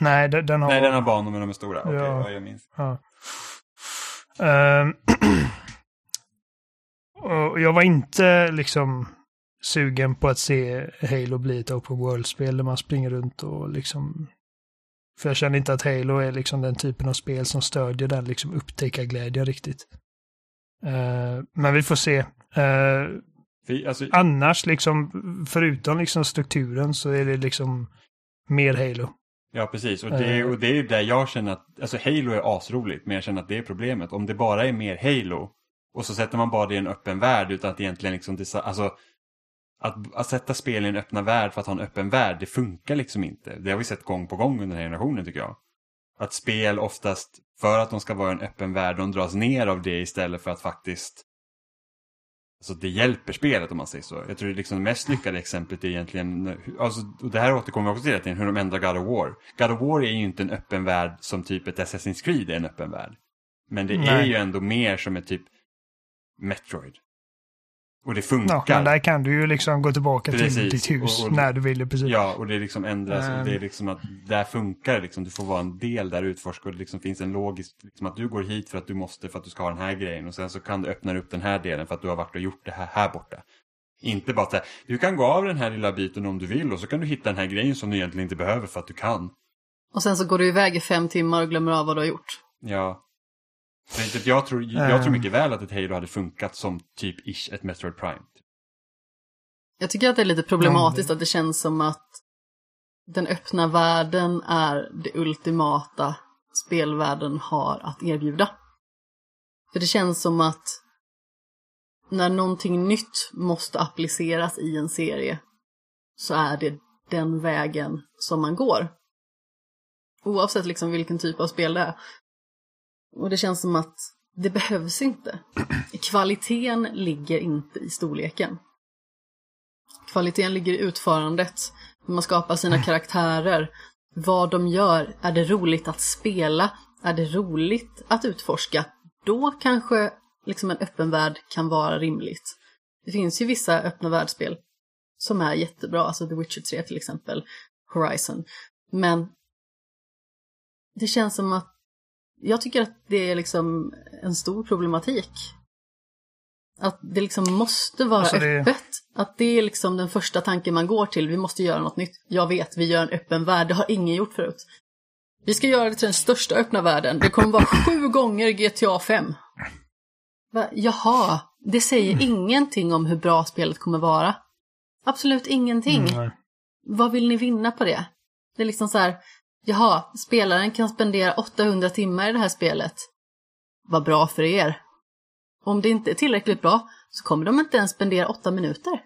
Nej, den, den har... Nej, den har banor men de är stora. Okej, Ja. ja, jag minns. Ja. Och jag var inte liksom sugen på att se Halo bli ett open world-spel där man springer runt och liksom... För jag känner inte att Halo är liksom den typen av spel som stödjer den liksom upptäckarglädjen riktigt. Ehm, men vi får se. Ehm, För, alltså, annars liksom, förutom liksom strukturen så är det liksom mer Halo. Ja, precis. Och det, Eh. och det är ju där jag känner att, alltså Halo är asroligt, men jag känner att det är problemet. Om det bara är mer Halo och så sätter man bara det i en öppen värld utan att egentligen liksom, alltså att, att sätta spel i en öppna värld för att ha en öppen värld, det funkar liksom inte. Det har vi sett gång på gång under den här generationen tycker jag. Att spel oftast, för att de ska vara en öppen värld, de dras ner av det istället för att faktiskt Alltså det hjälper spelet om man säger så. Jag tror det liksom det mest lyckade exemplet är egentligen, alltså, och det här återkommer också till, tiden, hur de ändrar God of War. God of War är ju inte en öppen värld som typ ett Assassin's Creed är en öppen värld. Men det är Nej. ju ändå mer som ett typ Metroid. Och det Ja, funkar. men där kan du ju liksom gå tillbaka Precis. till ditt hus Och- och- när du vill i princip. Ja, och det liksom ändras. och Ehm. det är liksom att där funkar det. Liksom, du får vara en del där utforska. Och det liksom finns en logisk, liksom att du går hit för att du måste, för att du ska ha den här grejen. Och sen så kan du öppna upp den här delen för att du har varit och gjort det här, här borta. Inte bara så här, du kan gå av den här lilla biten om du vill och så kan du hitta den här grejen som du egentligen inte behöver för att du kan. Och sen så går du iväg i fem timmar och glömmer av vad du har gjort. Ja. Inte- Jag tror, jag tror Ehm. mycket väl att ett Halo hade funkat som typ ish ett Metroid Prime. Jag tycker att det är lite problematiskt att det känns som att den öppna världen är det ultimata spelvärlden har att erbjuda. För det känns som att när någonting nytt måste appliceras i en serie så är det den vägen som man går. Oavsett liksom vilken typ av spel det är. Och det känns som att det behövs inte. Kvaliteten ligger inte i storleken. Kvaliteten ligger i utförandet, hur man skapar sina karaktärer, vad de gör. Är det roligt att spela? Är det roligt att utforska? Då kanske liksom en öppen värld kan vara rimligt. Det finns ju vissa öppna världsspel som är jättebra, alltså The Witcher 3 till exempel, Horizon. Men det känns som att jag tycker att det är liksom en stor problematik. Att det liksom måste vara Alltså det- öppet. Att det är liksom den första tanken man går till. Vi måste göra något nytt. Jag vet, vi gör en öppen värld. Det har ingen gjort förut. Vi ska göra det till den största öppna världen. Det kommer vara sju gånger GTA 5. Va? Jaha, det säger ingenting om hur bra spelet kommer vara. Absolut ingenting. Mm, Vad vill ni vinna på det? Det är liksom så här, jaha, spelaren kan spendera 800 timmar i det här spelet. Vad bra för er. Om det inte är tillräckligt bra så kommer de inte ens spendera 8 minuter.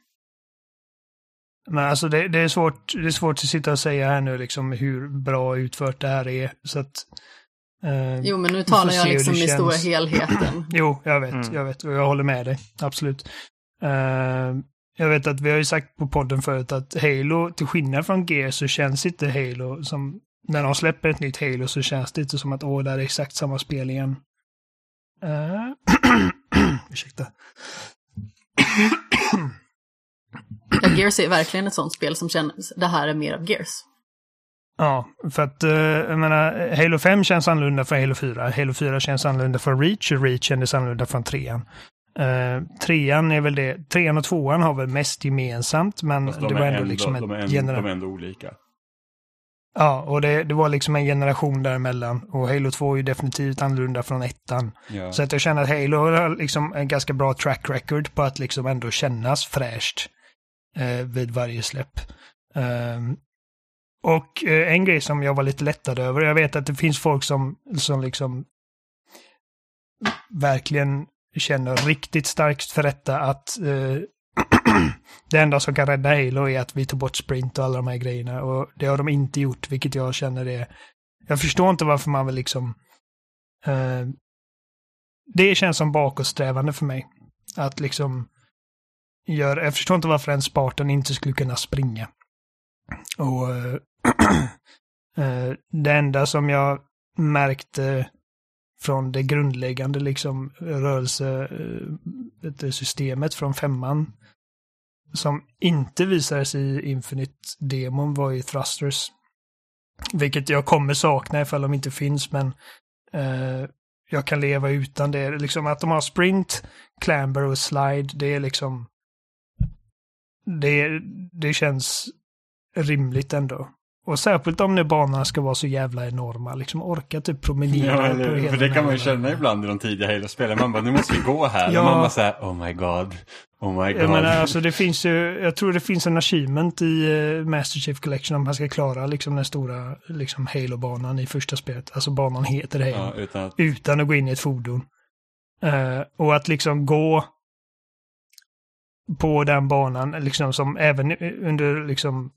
Men alltså det, det, är svårt, det är svårt att sitta och säga här nu liksom hur bra utfört det här är. Så att, eh, Jo, men nu talar jag liksom i stora helheten. Jo, jag vet, Mm. jag vet och jag håller med dig. Absolut. Eh, jag vet att vi har ju sagt på podden förut att Halo, till skillnad från Gears så känns inte Halo som, när de släpper ett nytt Halo så känns det inte som att åh, det är exakt samma spel igen. Uh, ursäkta. Ja, Gears är verkligen ett sånt spel som känns, det här är mer av Gears. Ja, för att eh, jag menar, Halo 5 känns annorlunda från Halo 4. Halo 4 känns annorlunda från Reach och Reach kändes annorlunda från trean. Uh, trean är väl det, trean och tvåan har väl mest gemensamt, men Fast det de var är ändå, ändå, liksom de, är en ändå, de är ändå olika. Ja, och det, det var liksom en generation däremellan. Och Halo 2 är ju definitivt annorlunda från ettan. Ja. Så att jag känner att Halo har liksom en ganska bra track record på att liksom ändå kännas fräscht eh, vid varje släpp. Ehm, och eh, en grej som jag var lite lättad över, jag vet att det finns folk som, som liksom verkligen känner riktigt starkt för detta att eh, det enda som kan rädda Halo är att vi tog bort sprint och alla de här grejerna. Och det har de inte gjort, vilket jag känner är... Jag förstår inte varför man vill liksom... Eh, det känns som bakåtsträvande för mig. Att liksom... Gör, jag förstår inte varför en Spartan inte skulle kunna springa. Och... eh, eh det enda som jag märkte från det grundläggande liksom rörelsesystemet eh, från femman som inte visades i Infinite-demon var ju Thrusters. Vilket jag kommer sakna ifall de inte finns, men eh, jag kan leva utan det. Liksom att de har sprint, clamber och slide, det är liksom... Det, det känns rimligt ändå. Och särskilt om nu banorna ska vara så jävla enorma, liksom orka typ promenera Ja, på eller, hela för det kan man här ju känna ibland i de tidiga Halo-spelen. Man bara, nu måste vi gå här. Ja. Och man bara såhär, oh my god, oh my god. Jag menar, alltså det finns ju, jag tror det finns en achievement i uh, Master Chief Collection om man ska klara liksom den stora liksom Halo-banan i första spelet. Alltså banan heter Halo. ja, utan att, Utan att gå in i ett fordon. Eh, och att liksom gå på den banan, liksom som även under liksom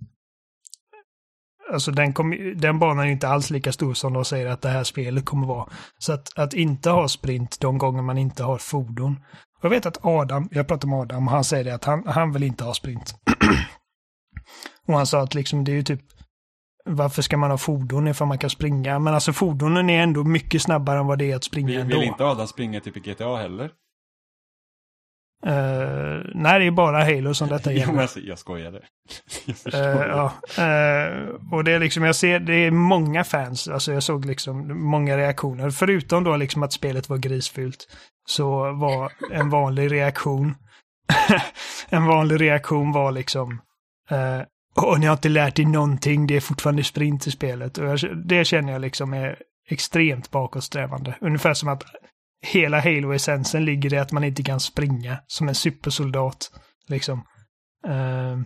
Alltså den, kom, den banan är ju inte alls lika stor som de säger att det här spelet kommer vara. Så att, att inte ha sprint de gånger man inte har fordon. Jag vet att Adam, jag pratar med Adam och han säger det att han, han vill inte ha sprint. och han sa att liksom det är ju typ varför ska man ha fordon ifall man kan springa? Men alltså fordonen är ändå mycket snabbare än vad det är att springa Vill, ändå. vill inte Adam springa typ i GTA heller? Eh, nej, det är bara Halo som detta Jo, gäller. alltså, jag skojade. jag Eh, förstår. ja. Eh, och det är liksom, jag ser, det är många fans, alltså jag såg liksom många reaktioner. Förutom då liksom att spelet var grisfult, så var en vanlig reaktion, en vanlig reaktion var liksom, eh, Åh, ni har inte lärt er någonting, det är fortfarande sprint i spelet. Och jag, det känner jag liksom är extremt bakåtsträvande. Ungefär som att hela Halo-essensen ligger i att man inte kan springa som en supersoldat. Liksom. Uh,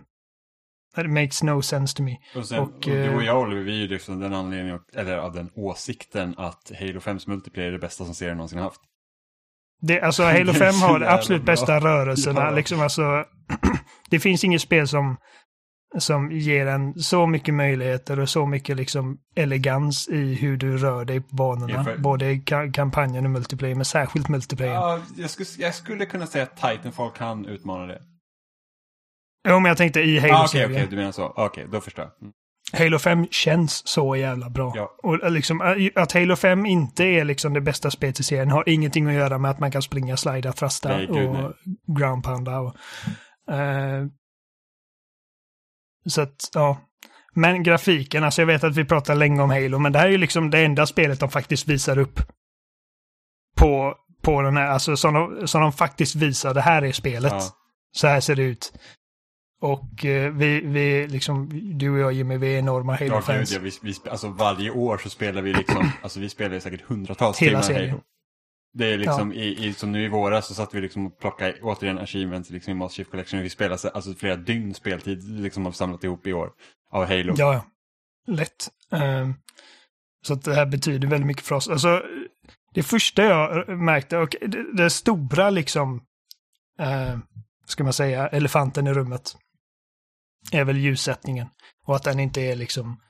it makes no sense to me. Och, sen, och, och, du och eh, jag Oliver, vi är ju liksom den anledningen, eller av den åsikten att Halo 5s multiplayer är det bästa som serien någonsin haft. Det, alltså Halo så 5 har de absolut bästa rörelserna. Ja. Liksom, alltså, det finns inget spel som, som ger en så mycket möjligheter och så mycket liksom elegans i hur du rör dig på banorna. Ja, för- Både i ka- kampanjen och multiplayer, men särskilt multiplayer. Ja, jag, skulle, jag skulle kunna säga att Titanfall kan utmana det. Jo, men jag tänkte i Ah, Okej, Halo-serien. okej, du menar så. Okej, då förstår jag. Mm. Halo 5 känns så jävla bra. Ja. Och eh, liksom, eh, att Halo 5 inte är liksom det bästa spelet i serien har ingenting att göra med att man kan springa, slida, thrasta Nej, gud, och nej. ground pounda. Och, eh, så att, ja. Men grafiken, alltså jag vet att vi pratar länge om Halo, men det här är ju liksom det enda spelet de faktiskt visar upp. På, på den här, alltså som de, som de faktiskt visar, det här är spelet. Ja. Så här ser det ut. Och eh, vi, vi, liksom, du och jag Jimmy, vi är enorma Ja, gud, Halo-fans. ja, vi, vi, alltså varje år så spelar vi liksom, alltså vi spelar säkert hundratals Hela timmar serien. Halo. Det är liksom, i, i, som nu i våras så satt vi liksom och plockade återigen achievements liksom i Master Chief Collection. Vi spelade så- alltså flera dygn speltid liksom har samlat ihop i år av Halo. Ja, ja. Lätt. Ehm, så att det här betyder väldigt mycket för oss. Alltså, det första jag märkte, och det, det stora liksom, uh, ska man säga, elefanten i rummet, är väl ljussättningen. Och att den inte är liksom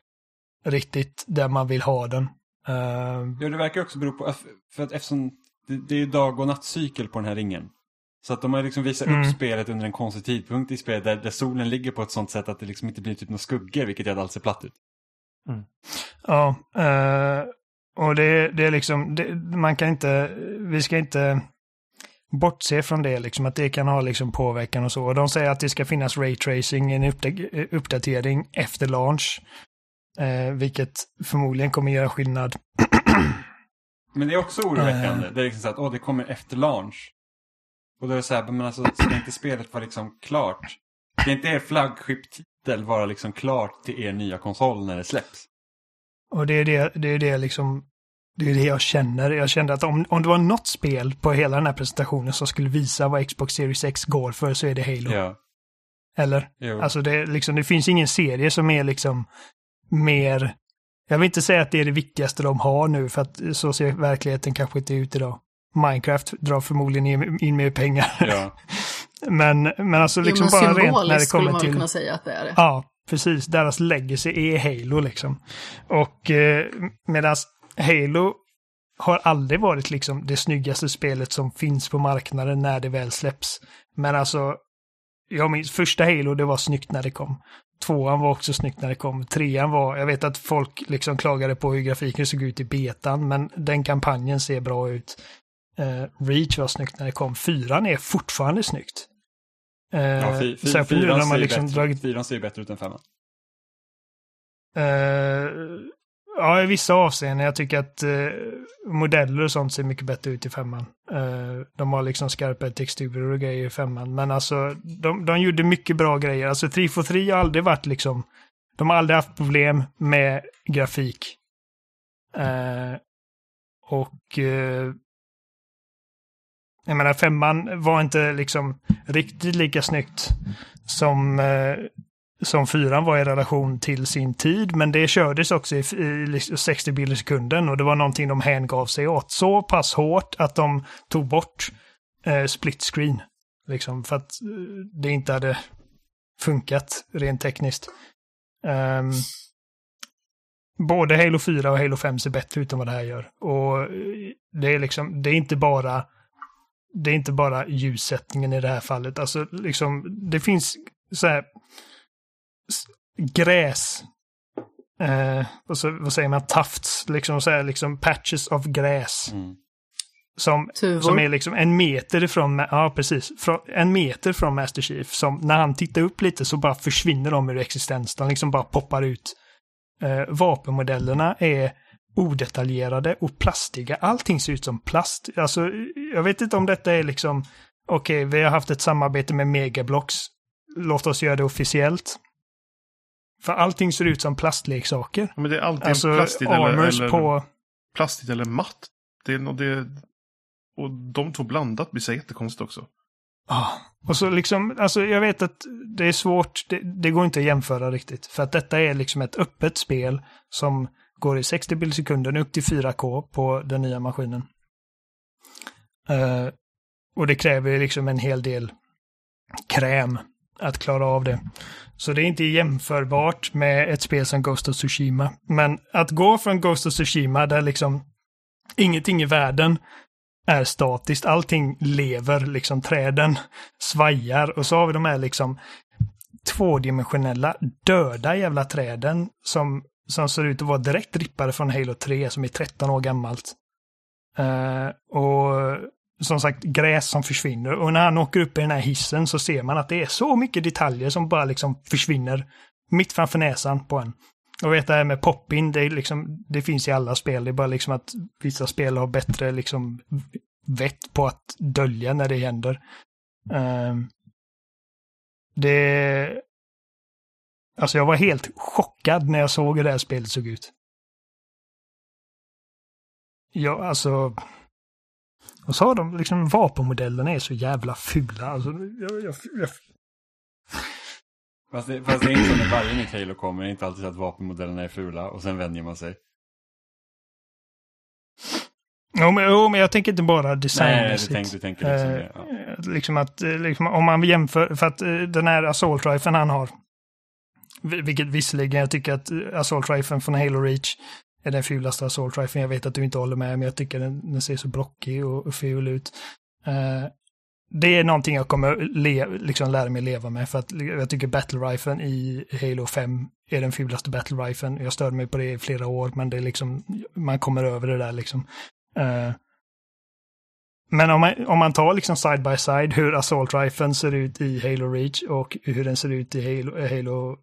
riktigt där man vill ha den. Ehm, Ja, det verkar också bero på, för att eftersom det, det är dag och nattcykel på den här ringen. Så att de har liksom visat Mm. upp spelet under en konstig tidpunkt i spelet där, där solen ligger på ett sånt sätt att det liksom inte blir typ några skuggor, vilket gör att allt ser platt ut. Ja, eh, och det, det är liksom, det, man kan inte, vi ska inte bortse från det, liksom att det kan ha liksom påverkan och så. Och de säger att det ska finnas raytracing, en uppda- uppdatering efter launch, eh, vilket förmodligen kommer göra skillnad. Men det är också oroväckande. Eh. Det är liksom så att, åh, det kommer efter launch. Och då är det så här, men alltså, ska inte spelet vara liksom klart? Ska inte er flaggskeppstitel vara liksom klart till er nya konsol när det släpps? Och det är det, det är det liksom, det är det jag känner. Jag kände att om, om det var något spel på hela den här presentationen som skulle visa vad Xbox Series X går för så är det Halo. Ja. Eller? Jo. Alltså det, liksom, det finns ingen serie som är liksom mer... Jag vill inte säga att det är det viktigaste de har nu, för att så ser verkligheten kanske inte ut idag. Minecraft drar förmodligen in, mer pengar. ja. men, men alltså liksom jo, men bara rent när det symboliskt skulle kommer man till... kunna säga att det är det. Ja, precis. Deras legacy är Halo liksom. Och eh, medan Halo har aldrig varit liksom det snyggaste spelet som finns på marknaden när det väl släpps. Men alltså, jag minns första Halo, det var snyggt när det kom. Tvåan var också snyggt när det kom. Trean var, jag vet att folk liksom klagade på hur grafiken såg ut i betan, men den kampanjen ser bra ut. Eh, Reach var snyggt när det kom. Fyran är fortfarande snyggt. Eh, ja fy, fy, fyran, ser liksom bättre, dragit fyran ser ju bättre ut än femman. Eh, ja, i vissa avseenden. Jag tycker att eh, modeller och sånt ser mycket bättre ut i femman. Eh, de har liksom skarpare texturer och grejer i femman. Men alltså, de, de gjorde mycket bra grejer. Alltså 343 har aldrig varit liksom... De har aldrig haft problem med grafik. Eh, och... Eh, jag menar, femman var inte liksom riktigt lika snyggt som eh, som fyran var i relation till sin tid, men det kördes också i, i liksom 60 bilder i sekunden och det var någonting de hängav sig åt så pass hårt att de tog bort eh, split screen. Liksom för att eh, det inte hade funkat rent tekniskt. Um, både Halo 4 och Halo 5 ser bättre ut än vad det här gör. Och eh, det är liksom, det är inte bara det är inte bara ljussättningen i det här fallet. Alltså liksom, det finns så här gräs eh, vad, så, vad säger man, tufts, liksom, så här, liksom patches of gräs. Mm. Som, Tuvor. som är liksom en meter ifrån, ja precis, från, en meter från Master Chief. Som när han tittar upp lite så bara försvinner de ur existens. De liksom bara poppar ut. Eh, vapenmodellerna är odetaljerade och plastiga. Allting ser ut som plast. Alltså, jag vet inte om detta är liksom, okej, vi har haft ett samarbete med Megablocks. Låt oss göra det officiellt. För allting ser ut som plastleksaker. Men det är alltid Alltså, plastigt eller, eller, på... plastigt eller matt. Det är, det, och de två blandat blir så jättekonstigt också. Ja, och så liksom, alltså jag vet att det är svårt, det, det går inte att jämföra riktigt. För att detta är liksom ett öppet spel som går i 60 bild sekunden upp till 4K på den nya maskinen. Eh, och det kräver liksom en hel del kräm att klara av det. Så det är inte jämförbart med ett spel som Ghost of Tsushima. Men att gå från Ghost of Tsushima där liksom ingenting i världen är statiskt. Allting lever, liksom träden svajar och så har vi de här liksom tvådimensionella döda jävla träden som, som ser ut att vara direkt rippade från Halo 3 som är 13 år gammalt. Uh, och som sagt gräs som försvinner och när han åker upp i den här hissen så ser man att det är så mycket detaljer som bara liksom försvinner mitt framför näsan på en. Och vet det här med pop-in, det, liksom, det finns i alla spel. Det är bara liksom att vissa spel har bättre liksom vett på att dölja när det händer. Um, det... Alltså jag var helt chockad när jag såg hur det här spelet såg ut. Ja, alltså... Och så har de liksom vapenmodellerna är så jävla fula. Alltså, jag, jag, jag, Fast det, fast det är inte så när varje nytt Halo kommer. Det är inte alltid så att vapenmodellerna är fula och sen vänjer man sig. Jo, men, jo, men jag tänker inte bara Nej, du designmässigt. tänker, du tänker liksom det. Ja. Eh, Liksom att, eh, liksom, om man jämför, för att eh, den här assault riflen han har, vi- vilket visserligen jag tycker att eh, assault riflen från Halo Reach är den fulaste assault riflen. Jag vet att du inte håller med, men jag tycker den, den ser så blockig och, och ful ut. Eh, det är någonting jag kommer le, liksom lära mig leva med, för att jag tycker battle riflen i Halo 5 är den fulaste battle riflen. Jag störde mig på det i flera år, men det är liksom, man kommer över det där liksom. Eh, men om man, om man tar liksom side by side hur Assault Riflen ser ut i Halo Reach och hur den ser ut i Halo, Halo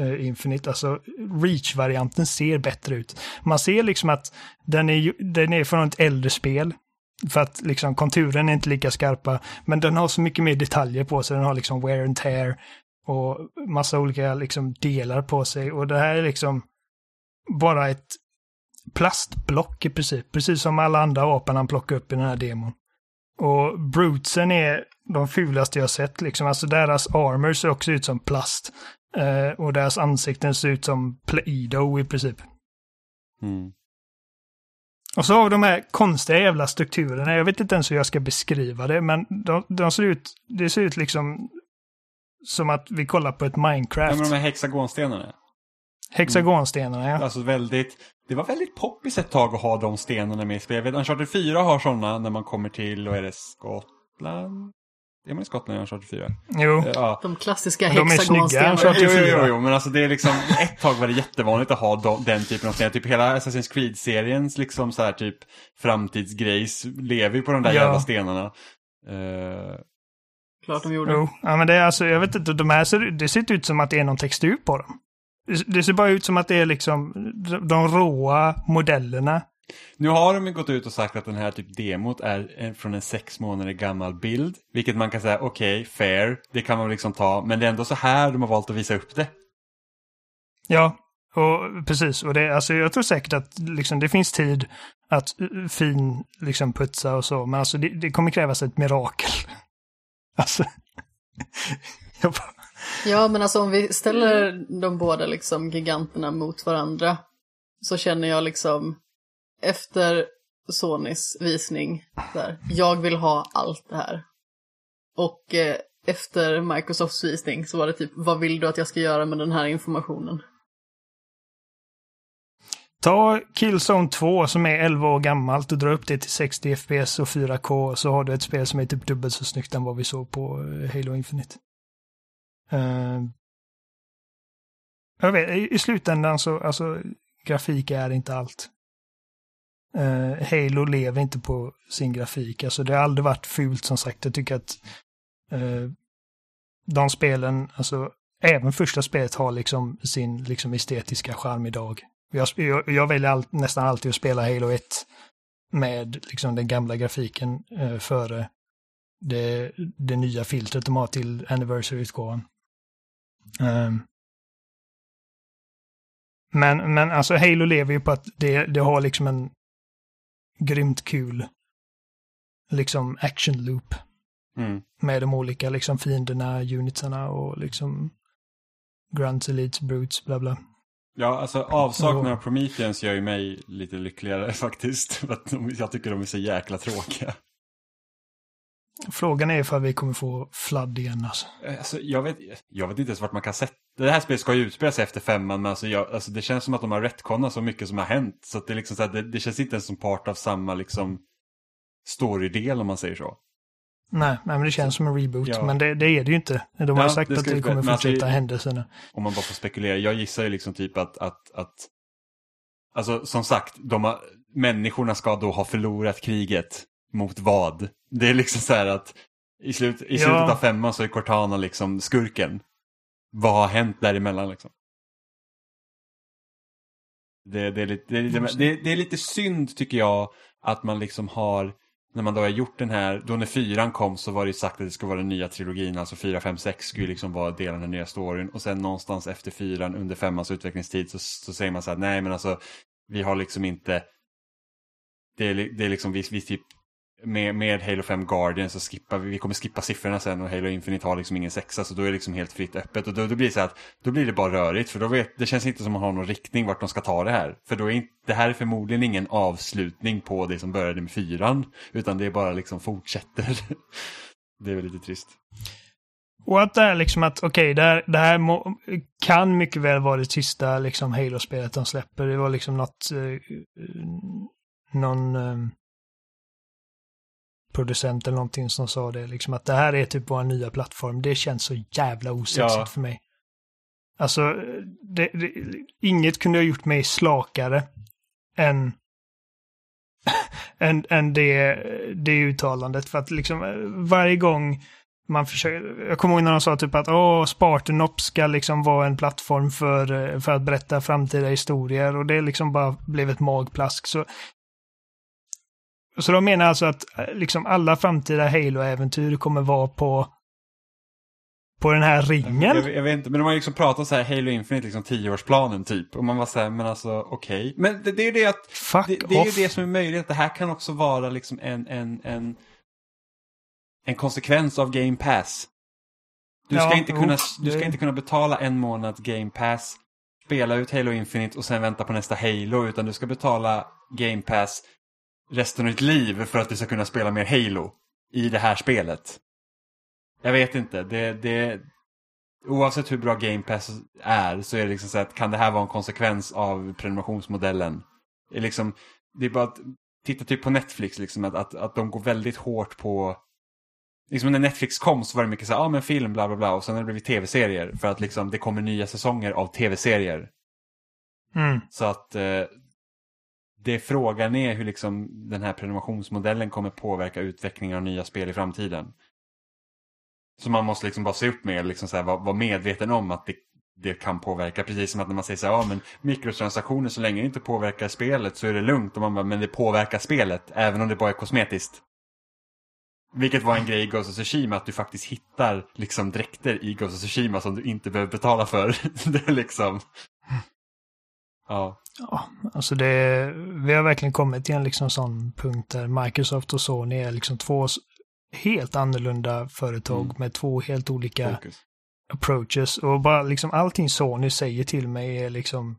eh, Infinite, alltså Reach-varianten ser bättre ut. Man ser liksom att den är, den är från ett äldre spel. För att liksom konturen är inte lika skarpa, men den har så mycket mer detaljer på sig. Den har liksom wear and tear och massa olika liksom delar på sig. Och det här är liksom bara ett plastblock i princip. Precis som alla andra vapen han plockar upp i den här demon. Och Brutesen är de fulaste jag sett liksom. Alltså deras armor ser också ut som plast. Eh, och deras ansikten ser ut som Play-Doh i princip. Mm. Och så har vi de här konstiga jävla strukturerna. Jag vet inte ens hur jag ska beskriva det, men de, de ser ut, det ser ut liksom som att vi kollar på ett Ja, Minecraft. men de här hexagonstenarna. Hexagonstenarna, ja. Alltså väldigt, det var väldigt poppis ett tag att ha de stenarna med i spel. Uncharted 4 har sådana när man kommer till, och är det Skottland? Är man i Skottland i Uncharted 4? Jo. Ja. De klassiska hexagonstenarna. Jo, jo, 4. jo, jo, men alltså det är liksom, ett tag var det jättevanligt att ha de, den typen av stenar. Typ hela Assassin's Creed-seriens liksom så här typ framtidsgrejs lever ju på de där Ja. jävla stenarna. Eh, Klart de gjorde. Jo, ja, men det är alltså, jag vet inte, de här ser, det ser ut som att det är någon textur på dem. Det, ser bara ut som att det är liksom de, de råa modellerna. Nu har de ju gått ut och sagt att den här typ demot är en, från en sex månader gammal bild. Vilket man kan säga, okej, fair, det kan man liksom ta. Men det är ändå så här de har valt att visa upp det. Ja, och precis. Och det, alltså, jag tror säkert att liksom, det finns tid att uh, fin liksom, putsa och så, men alltså, det, det kommer krävas ett mirakel. Alltså, jag bara, Ja, men alltså om vi ställer de båda liksom giganterna mot varandra så känner jag liksom efter Sonys visning där, jag vill ha allt det här. Och eh, efter Microsofts visning så var det typ, vad vill du att jag ska göra med den här informationen? Ta Killzone 2 som är 11 år gammalt och dra upp det till 60 FPS och 4K så har du ett spel som är typ dubbelt så snyggt än vad vi såg på eh, Halo Infinite. Uh, Jag vet, i slutändan så, alltså, grafik är inte allt. Uh, Halo lever inte på sin grafik. Alltså det har aldrig varit fult som sagt. Jag tycker att uh, de spelen, alltså även första spelet har liksom sin liksom estetiska charm idag. Jag, jag, jag väljer all, nästan alltid att spela Halo 1 med liksom den gamla grafiken uh, före det, det nya filtret de har till Anniversary-utgåvan. Um, men, men alltså Halo lever ju på att det, det har liksom en grymt kul liksom action loop. Mm. Med de olika liksom fienderna, unitsarna och liksom Grunts, Elites, Brutes, bla bla. Ja, alltså avsaknaden av Prometheus gör ju mig lite lyckligare faktiskt. För att jag tycker de är så jäkla tråkiga. Frågan är ifall vi kommer få Flood igen alltså. Alltså, jag, vet, jag vet inte ens vart man kan sätta... Det här spelet ska ju utspela sig efter femman, men alltså, jag, alltså, det känns som att de har retconat så mycket som har hänt. Så att det, liksom, så här, det, det, känns inte ens som part av samma liksom, storydel om man säger så. Nej, nej men det känns som en reboot. Ja. Men det, det är det ju inte. De har Ja, sagt det att det kommer alltså, fortsätta händelserna. Om man bara får spekulera. Jag gissar ju liksom typ att, att, att Alltså som sagt, de har, människorna ska då ha förlorat kriget. Mot vad? Det är liksom så här att i, slut, i Ja. slutet av femman så är Cortana liksom skurken. Vad har hänt däremellan liksom? Det, det, är lite, det, är lite, det, det är lite synd tycker jag att man liksom har, när man då har gjort den här, då när fyran kom så var det ju sagt att det skulle vara den nya trilogin, alltså fyra, fem, sex skulle ju liksom vara delen av den nya storyn och sen någonstans efter fyran under femmans utvecklingstid så, så säger man så här, nej men alltså vi har liksom inte, det är, det är liksom vi, vi typ med, med Halo 5 Guardian så skippar vi, vi kommer skippa siffrorna sen och Halo Infinite har liksom ingen sexa så då är det liksom helt fritt öppet och då, då blir det så att då blir det bara rörigt för då vet, det känns inte som att man har någon riktning vart de ska ta det här. För då är inte, det här är förmodligen ingen avslutning på det som började med fyran utan det är bara liksom fortsätter. det är väl lite trist. Och att det är liksom att, okej, det här, det här må, kan mycket väl vara det sista liksom Halo-spelet de släpper. Det var liksom något, eh, någon eh, producent eller någonting som sa det, liksom att det här är typ vår nya plattform. Det känns så jävla osexigt Ja. för mig. Alltså, det, det, inget kunde ha gjort mig slakare än än, än det, det uttalandet. För att liksom varje gång man försöker, jag kommer ihåg när de sa typ att åh, Spartanop ska liksom vara en plattform för, för att berätta framtida historier och det liksom bara blev ett magplask. Så, så de menar alltså att eh, liksom alla framtida Halo-äventyr kommer vara på på den här ringen. Jag, jag vet inte, men de har ju liksom pratat så här Halo Infinite, liksom tioårsplanen typ. Och man var så här, men alltså okej. Men det, det är ju det att Fuck det, det är ju det som är möjligt. Det här kan också vara liksom en, en, en, en konsekvens av Game Pass. Du ska, Ja, inte kunna, uff, du ska inte kunna betala en månad Game Pass, spela ut Halo Infinite och sen vänta på nästa Halo. Utan du ska betala Game Pass resten av ditt liv för att du ska kunna spela mer Halo i det här spelet. Jag vet inte. Det, det, oavsett hur bra Game Pass är så är det liksom så att kan det här vara en konsekvens av prenumerationsmodellen? Det är, liksom, det är bara att titta typ på Netflix, liksom, att, att, att de går väldigt hårt på... Liksom när Netflix kom så var det mycket så här, ja ah, men film, bla bla bla, och sen har det blivit tv-serier för att liksom det kommer nya säsonger av tv-serier. Mm. Så att eh, det frågan är hur liksom den här prenumerationsmodellen kommer påverka utvecklingen av nya spel i framtiden. Så man måste liksom bara se upp med liksom så här, vara, vara medveten om att det, det kan påverka. Precis som att när man säger så här, ja men mikrotransaktioner så länge det inte påverkar spelet så är det lugnt. Och man bara, men det påverkar spelet även om det bara är kosmetiskt. Vilket var en grej i Ghost of Tsushima, att du faktiskt hittar liksom dräkter i Ghost of Tsushima som du inte behöver betala för. det är liksom... Ja. Ja, alltså det, vi har verkligen kommit till en liksom sån punkt där Microsoft och Sony är liksom två helt annorlunda företag Mm. med två helt olika Fokus. approaches. Och bara liksom allting Sony säger till mig är liksom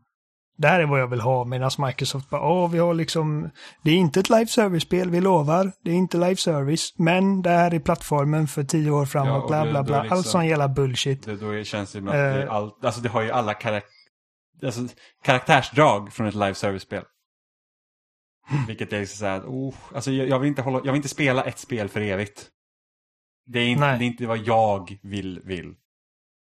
det här är vad jag vill ha medan Microsoft bara, åh, vi har liksom, det är inte ett live service-spel, vi lovar, det är inte live service, men det här är plattformen för tio år Ja, framåt, och bla bla bla, liksom- allt sån jävla bullshit. Det, då känns det att det, Eh. all, alltså det har ju alla karak alltså, karaktärsdrag från ett live service-spel. Vilket är liksom så här, oh, alltså jag, jag, vill inte hålla, jag vill inte spela ett spel för evigt. Det är inte, det är inte vad jag vill, vill.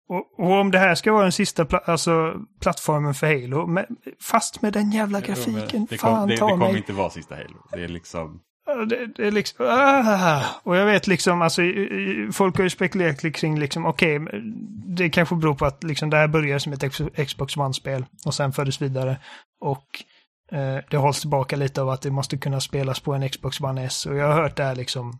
Och, och om det här ska vara den sista pla alltså, plattformen för Halo, med, fast med den jävla grafiken, det, fan kom, det, det ta kommer mig. inte vara sista Halo. Det är liksom... Det, det är liksom... Ah, och jag vet liksom, alltså, folk har ju spekulerat kring liksom, okej, det kanske beror på att liksom, det här börjar som ett Xbox One-spel och sen fördes vidare. Och eh, det hålls tillbaka lite av att det måste kunna spelas på en Xbox One S. Och jag har hört det här liksom,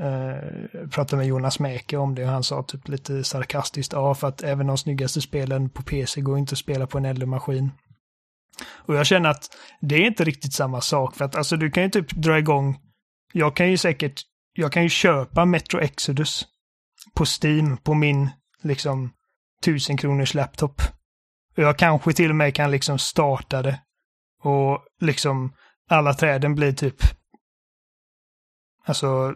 eh, pratade med Jonas Mäke om det och han sa typ lite sarkastiskt, ja, för att även de snyggaste spelen på PC går inte att spela på en äldre maskin. Och jag känner att det är inte riktigt samma sak. För att alltså du kan ju typ dra igång. Jag kan ju säkert, jag kan ju köpa Metro Exodus på Steam på min liksom tusen kronors laptop. Och jag kanske till och med kan liksom starta det. Och liksom alla träden blir typ alltså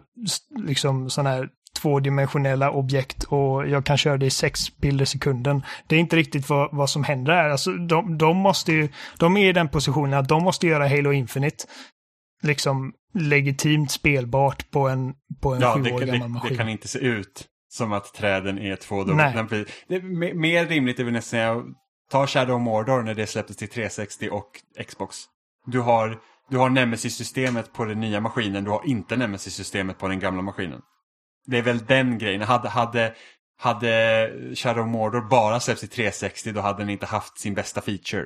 liksom sån här tvådimensionella objekt och jag kan köra det i sex bilder i sekunden. Det är inte riktigt vad, vad som händer här. Alltså, de, de måste ju, de är i den positionen att de måste göra Halo Infinite liksom legitimt spelbart på en, på en Ja, sju år gammal maskin. det kan inte se ut som att träden är två me- mer rimligt är väl nästan jag ta Shadow of Mordor när det släpptes till 360 och Xbox. Du har, du har Nemesis-systemet på den nya maskinen, du har inte Nemesis-systemet på den gamla maskinen. Det är väl den grejen. Hade, hade, hade Shadow of Mordor bara släppts i 360 då hade den inte haft sin bästa feature.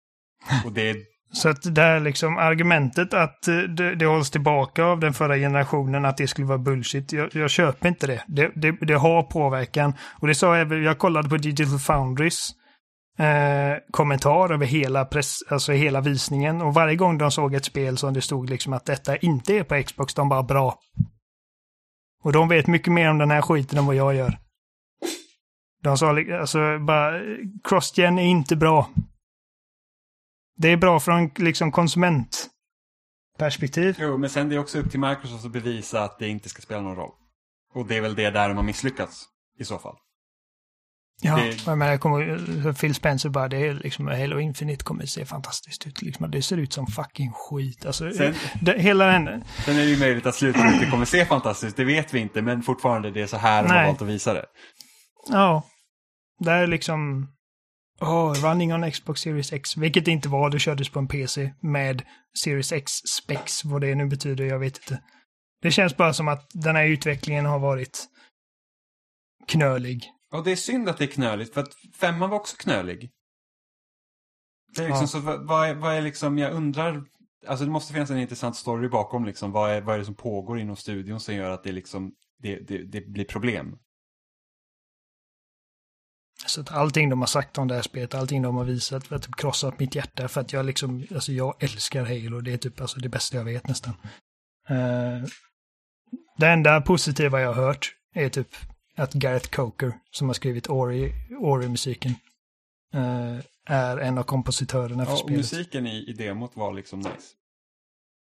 Och det är Så att det här liksom argumentet att eh, det, det hålls tillbaka av den förra generationen, att det skulle vara bullshit. Jag, jag köper inte det. Det, det. det har påverkan. Och det sa jag även, jag kollade på Digital Foundries eh, kommentar över hela, press, alltså hela visningen. Och varje gång de såg ett spel som det stod liksom att detta inte är på Xbox, de bara bra. Och de vet mycket mer om den här skiten än vad jag gör. De sa alltså bara, Crossgen är inte bra. Det är bra från liksom konsumentperspektiv. Jo, men sen det är också upp till Microsoft att bevisa att det inte ska spela någon roll. Och det är väl det där de har misslyckats i så fall. Ja, Det- men jag kommer, Phil Spencer bara, det är liksom, Halo Infinite kommer se fantastiskt ut. Liksom, det ser ut som fucking skit. Alltså, Sen- det, hela den, Sen är det ju möjligt att slutet kommer se fantastiskt, det vet vi inte, men fortfarande det är så här de har valt att visa det. ja, det är liksom, oh, running on Xbox Series X, vilket det inte var, det kördes på en PC med Series X specs, vad det nu betyder, jag vet inte. Det känns bara som att den här utvecklingen har varit knölig. Och det är synd att det är knöligt, för att femman var också knölig. Det är liksom Ja. så, vad, är, vad är liksom, jag undrar, alltså det måste finnas en intressant story bakom liksom, vad är, vad är det som pågår inom studion som gör att det liksom, det, det, det blir problem? Så att allting de har sagt om det här spelet, allting de har visat, har typ krossat mitt hjärta för att jag liksom, alltså jag älskar Halo, det är typ alltså det bästa jag vet nästan. Eh, det enda positiva jag har hört är typ att Gareth Coker, som har skrivit Ori, Ori-musiken, eh, är en av kompositörerna för Ja, spelet. musiken i, i demot var liksom nice.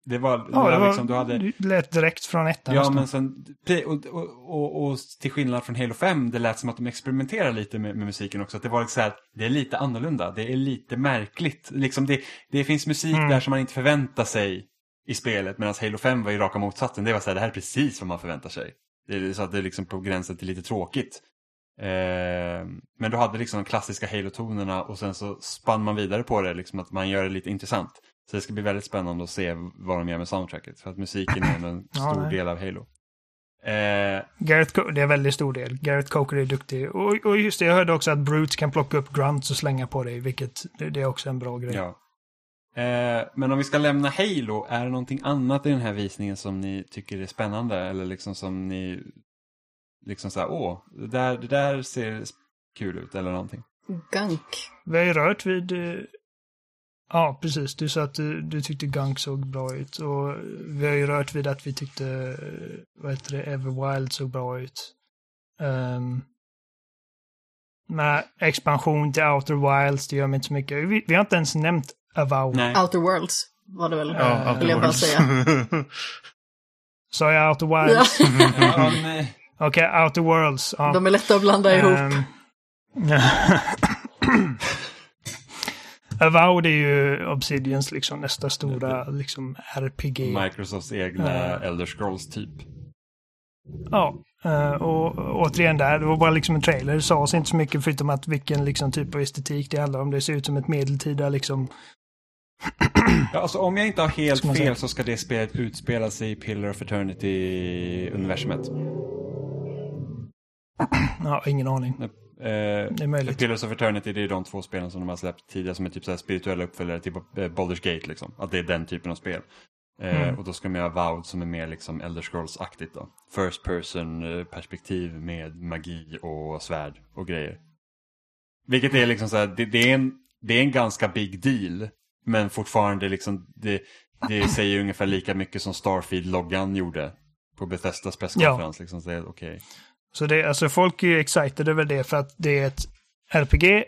Det var, Ja, det var, liksom, du hade... det lät direkt från ettan. Ja, men sen, och, och, och, och till skillnad från Halo 5, det lät som att de experimenterar lite med, med musiken också. Att det var liksom så här, det är lite annorlunda, det är lite märkligt. Liksom det, det finns musik Mm. där som man inte förväntar sig i spelet, medan Halo 5 var ju raka motsatsen. Det var så här, det här är precis vad man förväntar sig. Så att det är liksom på gränsen till lite tråkigt. Eh, men du hade liksom de klassiska Halo-tonerna och sen så spann man vidare på det, liksom att man gör det lite intressant. Så det ska bli väldigt spännande att se vad de gör med soundtracket. För att musiken är en Ja, stor nej. del av Halo. Eh, Gareth Co- det är en väldigt stor del. Gareth Coker är duktig. Och, och just det, jag hörde också att Brutes kan plocka upp grunts och slänga på dig, vilket det, det är också en bra grej. ja. Eh, men om vi ska lämna Halo, är det någonting annat i den här visningen som ni tycker är spännande? Eller liksom som ni, liksom så här, åh, det där, det där ser kul ut eller någonting. Gunk. Vi har ju rört vid... eh, Ja, precis. Du sa att du, du tyckte Gunk såg bra ut. Och vi har ju rört vid att vi tyckte, vad heter det, Everwild såg bra ut. Um, med expansion till Outer Wilds, det gör mig inte så mycket. Vi, vi har inte ens nämnt Avowed. Nej. Outer Worlds var det väl? Ja, vill jag bara säga. Sa jag Outer Wilds? Ja. Okej, Outer Worlds. Ja. De är lätta att blanda ihop. Ehm, Avowed är ju Obsidians liksom nästa stora liksom RPG. Microsofts egna Elder Scrolls typ. Ja, Uh, och återigen där, det var bara liksom en trailer. Det sades inte så mycket förutom att vilken liksom typ av estetik det handlar om. Det ser ut som ett medeltida liksom... ja, alltså om jag inte har helt fel säga? så ska det spelet utspela sig i Pillar of Eternity-universumet. Ja, ingen aning. Eh, Det är möjligt. Pillars of Eternity det är de två spelen som de har släppt tidigare som är typ så här spirituella uppföljare till eh, Baldur's Gate liksom. Att det är den typen av spel. Eh, Mm. Och då ska de göra Vowed som är mer liksom Elder Scrolls-aktigt då. First person eh, perspektiv med magi och svärd och grejer. Vilket är liksom så här, det, det, är en, det är en ganska big deal. Men fortfarande liksom, det, det säger ungefär lika mycket som Starfield-loggan gjorde. På Bethesdas presskonferens. Liksom, så det okej. Så det, alltså folk är ju excited över det för att det är ett RPG,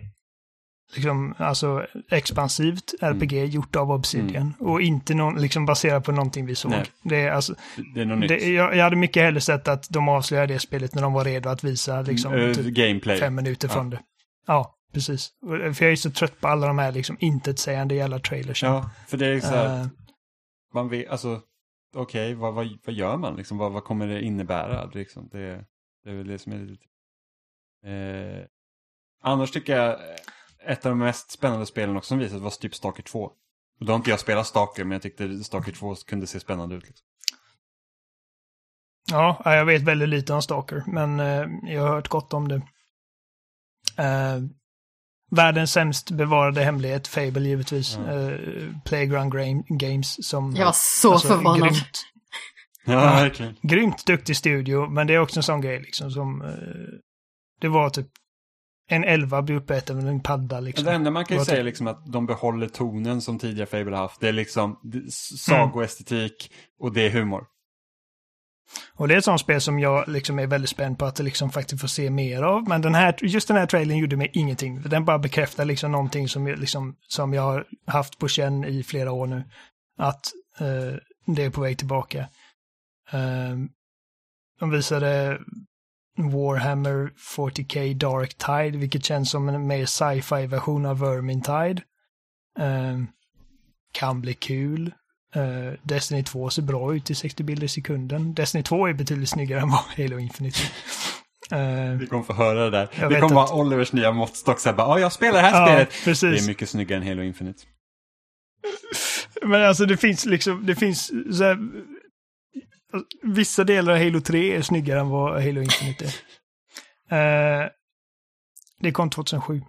liksom, alltså expansivt RPG gjort av Obsidian. Och inte någon, liksom baserat på någonting vi såg. Nej. Det är alltså, Det, är något det, jag, jag hade mycket hellre sett att de avslöjade det spelet när de var redo att visa liksom Eh, typ gameplay. fem minuter Ja. från det. Ja, precis. För jag är så trött på alla de här liksom intetsägande jävla trailers. Ja, för det är så här, Eh, man vet, alltså, okej, vad, vad, vad gör man liksom? Vad, vad kommer det innebära? Liksom? Det, det är väl det som är lite... Eh, annars tycker jag eh, ett av de mest spännande spelen också som visades var typ Stalker 2. Och då har inte jag spelat Stalker, men jag tyckte Stalker 2 kunde se spännande ut. Liksom. Ja, ja, jag vet väldigt lite om Stalker, men eh, jag har hört gott om det. Världens sämst bevarade hemlighet, Fable givetvis. Ja. Eh, Playground Games som... Jag var så alltså, förvånad. Grymt, Ja, verkligen. grymt duktig studio, men det är också en sån grej liksom som... Eh, det var typ en elva blir uppäten med en padda liksom. Det enda man kan ju säga är typ- liksom att de behåller tonen som tidigare Fable har haft. Det är liksom sagoestetik och det är humor. Och det är ett sånt spel som jag liksom är väldigt spänd på att liksom faktiskt få se mer av. Men den här, just den här trailern gjorde mig ingenting. Den bara bekräftar liksom någonting som jag, liksom, som jag har haft på känn i flera år nu. Att eh, det är på väg tillbaka. Eh, de visade Warhammer 40K Dark Tide, vilket känns som en mer sci-fi version av Vermintide. Eh, kan bli kul. Uh, Destiny 2 ser bra ut i 60 bilder i sekunden. Destiny 2 är betydligt snyggare än vad Halo Infinite. Eh, Vi kommer få höra det där. Det kommer att- vara Olivers nya måttstock. Så här, bara, "Ja, jag spelar det här ja, spelet. Det precis. är mycket snyggare än Halo Infinite. Men alltså det finns liksom, det finns så här, Vissa delar av Halo 3 är snyggare än vad Halo Infinite är. Eh, det kom 2007.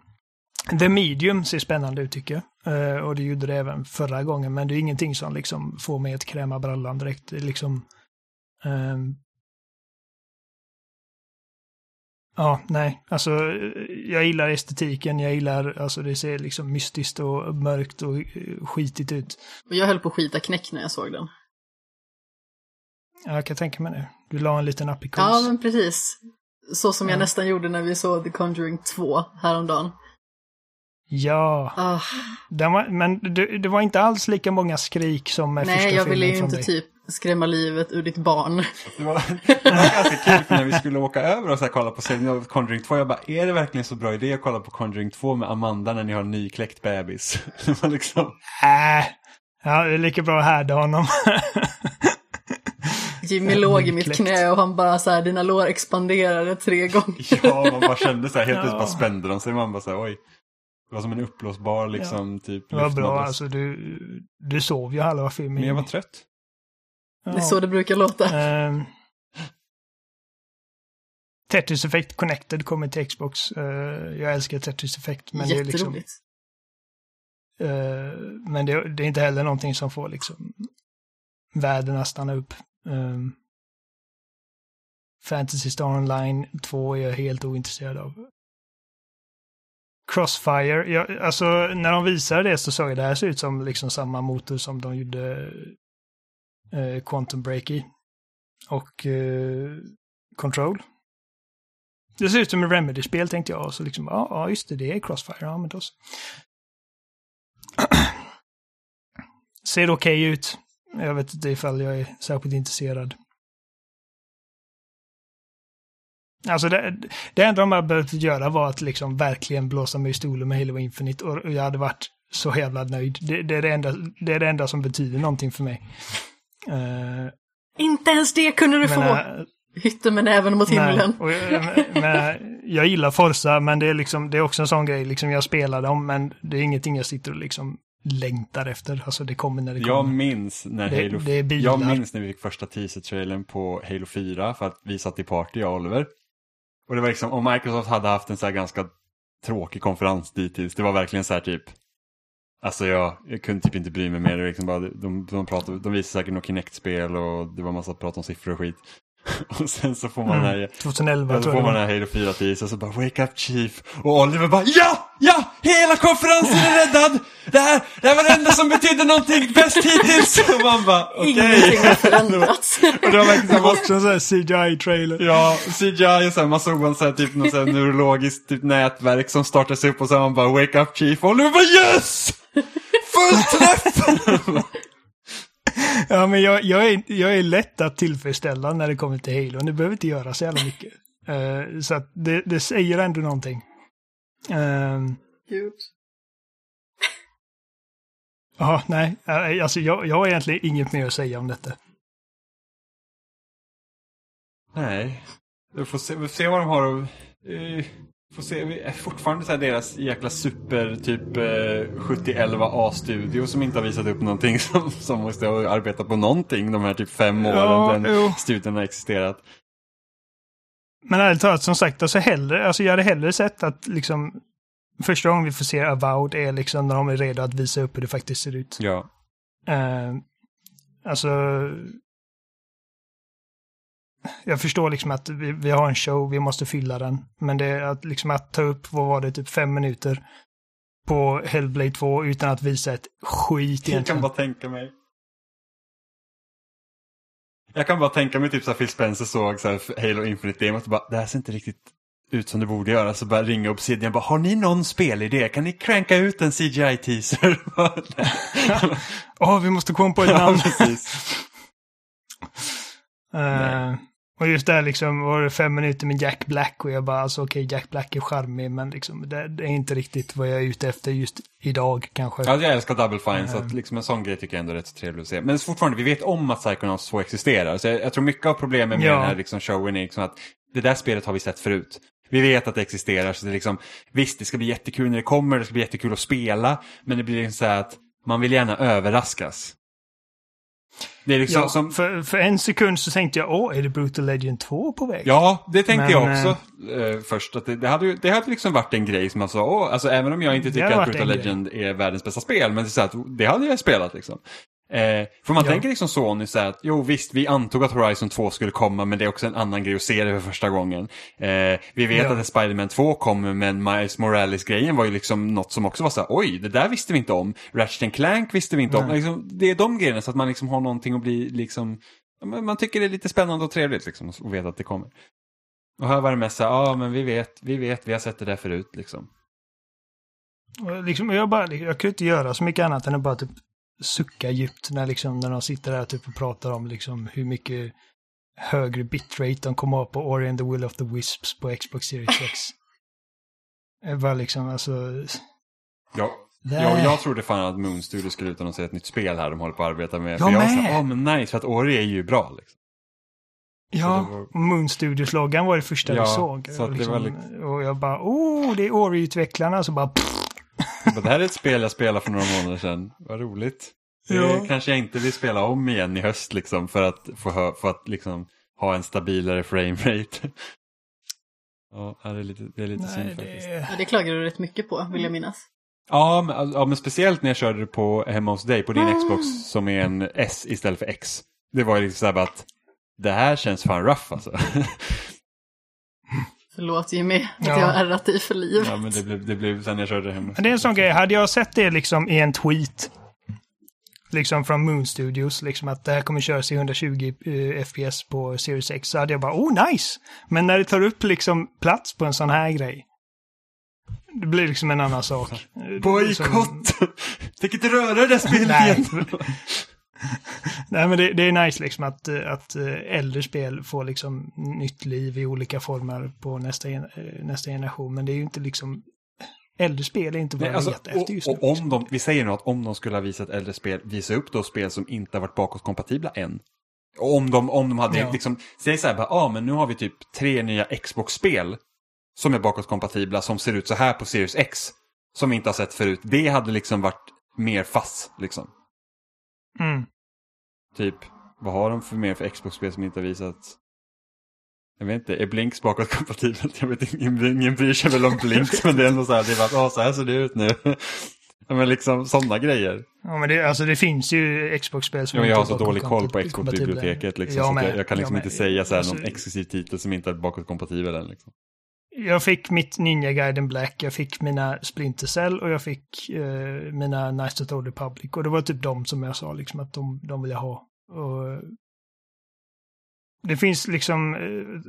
The Medium ser spännande ut tycker jag. Eh, och det gjorde det även förra gången, men det är ingenting som liksom får mig att kräma brallan direkt. Liksom... ehm, Ja, nej, alltså jag gillar estetiken, jag gillar, alltså det ser liksom mystiskt och mörkt och eh, skitigt ut. Jag höll på att skita knäck när jag såg den. Ja, jag kan tänka mig det. Du la en liten aprikos. Ja, men precis. Så som jag Ja. nästan gjorde när vi såg The Conjuring 2 häromdagen. Ja, Ah, den var, men det, det var inte alls lika många skrik som med nej, första jag ville ju inte dig. typ skrämma livet ur ditt barn. Det var, det var ganska kul för när vi skulle åka över och så här kolla på serien Conjuring 2. Jag bara, är det verkligen så bra idé att kolla på Conjuring 2 med Amanda när ni har en nykläckt bebis? Det var liksom, Äh, ja, det är lika bra att härda honom. Jimmy låg i mitt knä och han bara så här, dina lår expanderade tre gånger. ja, man bara kände så här, helt Ja. plötsligt bara spände de sig. Man bara så här, oj. Det var som en uppblåsbar liksom, typ Det var bra, alltså du, du sov ju halva filmen. Men jag var trött. Det är så det brukar låta. Ehm, Tetris Effect Connected kommer till Xbox. Eh, jag älskar Tetris Effect. Men det är liksom, eh, men det, det är inte heller någonting som får liksom världen att stanna upp. Um, Fantasy Star Online 2 är jag helt ointresserad av. Crossfire, jag, alltså när de visade det så såg det här ser ut som liksom samma motor som de gjorde eh, Quantum Break i. Och eh, Control. Det ser ut som ett Remedy-spel tänkte jag. Så liksom, ja, ja just det, det är Crossfire. Ja, men då så. Ser okej ut. Jag vet inte ifall jag är särskilt intresserad. Alltså det, det enda de hade behövt göra var att liksom verkligen blåsa mig i stolen med Halo Infinite och jag hade varit så jävla nöjd. Det, det, är, det, enda, det är det enda som betyder någonting för mig. Eh, Inte ens det kunde du men, få! eh, hytter med näven mot himlen. Nej, och jag, men, jag gillar Forza, men det är, liksom, det är också en sån grej, liksom jag spelar dem, men det är ingenting jag sitter och liksom längtar efter. Alltså det kommer när det kommer. Jag minns när Det- Halo... det är bilar. jag minns när vi fick första teaser-trailern på Halo 4 för att vi satt i party, jag och Oliver. Och det var liksom, om Microsoft hade haft en så här ganska tråkig konferens dittills, det var verkligen så här typ Alltså jag, jag kunde typ inte bry mig mer. Det var Liksom bara, de, de, pratade, de visade säkert något Kinect-spel och det var massa prat om siffror och skit. Och sen så får man den här 2011 Ja, så får man den här Halo 4 teaser och så bara Wake up Chief och Oliver bara Ja! Ja! Hela konferensen är räddad! Det här, det här var det enda som betydde någonting bäst hittills! Och man bara okej. Ingenting har förändrats. Och det var verkligen också en sån här CGI-trailer. Ja, CGI och så här, man såg man så här, typ något så här neurologiskt typ, nätverk som startas upp och så man bara Wake up Chief och Oliver bara Yes! Full träff! Ja, men jag, jag, är, jag är lätt att tillfredsställa när det kommer till Halo. Det behöver inte göra så jävla mycket. Eh, så att det, det säger ändå någonting. Uh, ja, nej. Eh, alltså jag, jag har egentligen inget mer att säga om detta. Nej, vi får se, vi får se vad de har att... Eh, får se, fortfarande så här deras jäkla super typ eh, 7011 A-studio som inte har visat upp någonting som, som måste ha arbetat på någonting de här typ fem åren Ja, den jo. studien har existerat. Men ärligt talat, som sagt, alltså hellre, alltså jag hade hellre sett att liksom första gången vi får se Avowed är liksom när de är redo att visa upp hur det faktiskt ser ut. Ja. Eh, alltså... Jag förstår liksom att vi, vi har en show, vi måste fylla den. Men det är att, liksom att ta upp, vad var det, typ fem minuter på Hellblade 2 utan att visa ett skit Jag kan egentligen. bara tänka mig. Jag kan bara tänka mig typ så här Phil Spencer såg så här Halo Infinite Demot och bara det här ser inte riktigt ut som det borde göra. Så bara ringa Obsidian och bara har ni någon spelidé? Kan ni cranka ut en CGI-teaser? Åh, vi måste komma på ett ja, namn. precis. Eh, och just där liksom var det fem minuter med Jack Black och jag bara, alltså okej, Jack Black är charmig, men liksom det, är inte riktigt vad jag är ute efter just idag kanske. Ja, jag älskar Double Fine, så att liksom en sån grej tycker jag ändå är rätt så trevligt att se. Men fortfarande, vi vet om att Psychonauts 2 existerar. Så jag, jag tror mycket av problemet med Ja. den här liksom showen är liksom att det där spelet har vi sett förut. Vi vet att det existerar, så det är liksom, visst det ska bli jättekul när det kommer, det ska bli jättekul att spela, men det blir liksom så här att man vill gärna överraskas. Det är liksom Ja, som... för, för en sekund så tänkte jag, åh, är det Brutal Legend 2 på väg? Ja, det tänkte Men, jag också eh, först. Att det, det, hade, ju- det hade liksom varit en grej som man sa, åh, alltså även om jag inte tycker att Brutal en grej. Legend är världens bästa spel, men det, så att, det hade jag spelat liksom. Eh, för man Ja. tänker liksom Sony så här att, jo visst, vi antog att Horizon 2 skulle komma, men det är också en annan grej att se det för första gången. Eh, vi vet Ja. att Spider-Man 2 kommer, men Miles Morales-grejen var ju liksom något som också var så här, oj, det där visste vi inte om. Ratchet Clank visste vi inte om. Nej. Liksom, det är de grejerna, så att man liksom har någonting att bli liksom, man tycker det är lite spännande och trevligt liksom, att veta att det kommer. Och här var det mest så här, ja men vi vet, vi vet, vi har sett det där förut liksom. Liksom, jag, bara, jag kunde inte göra så mycket annat än att bara typ sucka djupt när, liksom, när de sitter där typ och pratar om liksom, hur mycket högre bitrate de kommer ha på Ori and the Will of the Wisps på Xbox Series X. Bara liksom, alltså... Ja, det- jag, jag trodde fan att Moon Studio skulle utannonsera ett nytt spel här de håller på att arbeta med. Jag för jag var så med. här, ja men nice, för att Ori är ju bra liksom. Ja, var- Moon Studios-loggan var det första Ja, vi såg. så och, var liksom, och jag bara, oh, det är Ori-utvecklarna. Så bara, pff, det här är ett spel jag spelade för några månader sedan, vad roligt. Det Ja. kanske jag inte vill spela om igen i höst liksom för att få för att liksom ha en stabilare framerate. Ja, det är lite, det är lite synd nej, faktiskt. det... Ja, det klagar du rätt mycket på, vill jag minnas. Ja men, ja, men speciellt när jag körde det på hemma hos dig på din Ah. Xbox som är en S istället för X. Det var ju liksom så här bara att det här känns fan rough alltså. Förlåt Jimmy, att Ja. jag har ärrat dig för livet. ja men det blev, det blev sen jag körde. Men det är en sån grej, hade jag sett det liksom i en tweet, liksom från Moon Studios, liksom att det här kommer köras i 120 eh, FPS på Series X, så hade jag bara, oh nice! Men när det tar upp liksom plats på en sån här grej, det blir liksom en annan sak. Är som- Bojkott! Tänk inte röra det där spelet igen! Nej, men det, det är nice liksom att, att eh, äldre spel får liksom nytt liv i olika former på nästa, eh, nästa generation. Men det är ju inte liksom... Äldre spel är inte vad jag alltså, letar efter just och, nu. och om de, vi säger nu att om de skulle ha visat äldre spel, visa upp då spel som inte har varit bakåtkompatibla än. Om de, om de hade Ja. liksom, säg så här, ja ah, men nu har vi typ tre nya Xbox-spel som är bakåtkompatibla som ser ut så här på Series X. Som vi inte har sett förut. Det hade liksom varit mer fass liksom. Mm. Typ, vad har de för mer för Xbox-spel som inte har visats? Jag vet inte, är Blinks bakåtkompatibelt? Jag vet ingen, ingen bryr sig väl om Blinks men det är ändå så här, det är bara, så här ser det ut nu. Ja, men liksom sådana grejer. Ja, men det, alltså, det finns ju Xbox-spel som Ja, men jag inte har så dålig koll på. Xbox-biblioteket liksom, Jag så jag, jag kan liksom Jag inte med. säga så här, Alltså- någon exklusiv titel som inte är bakåtkompatibel än. Liksom. Jag fick mitt Ninja Gaiden Black, jag fick mina Splinter Cell och jag fick eh, mina Nice to the Public. Republic. Och det var typ de som jag sa liksom att de, de vill jag ha. Och, det finns liksom eh,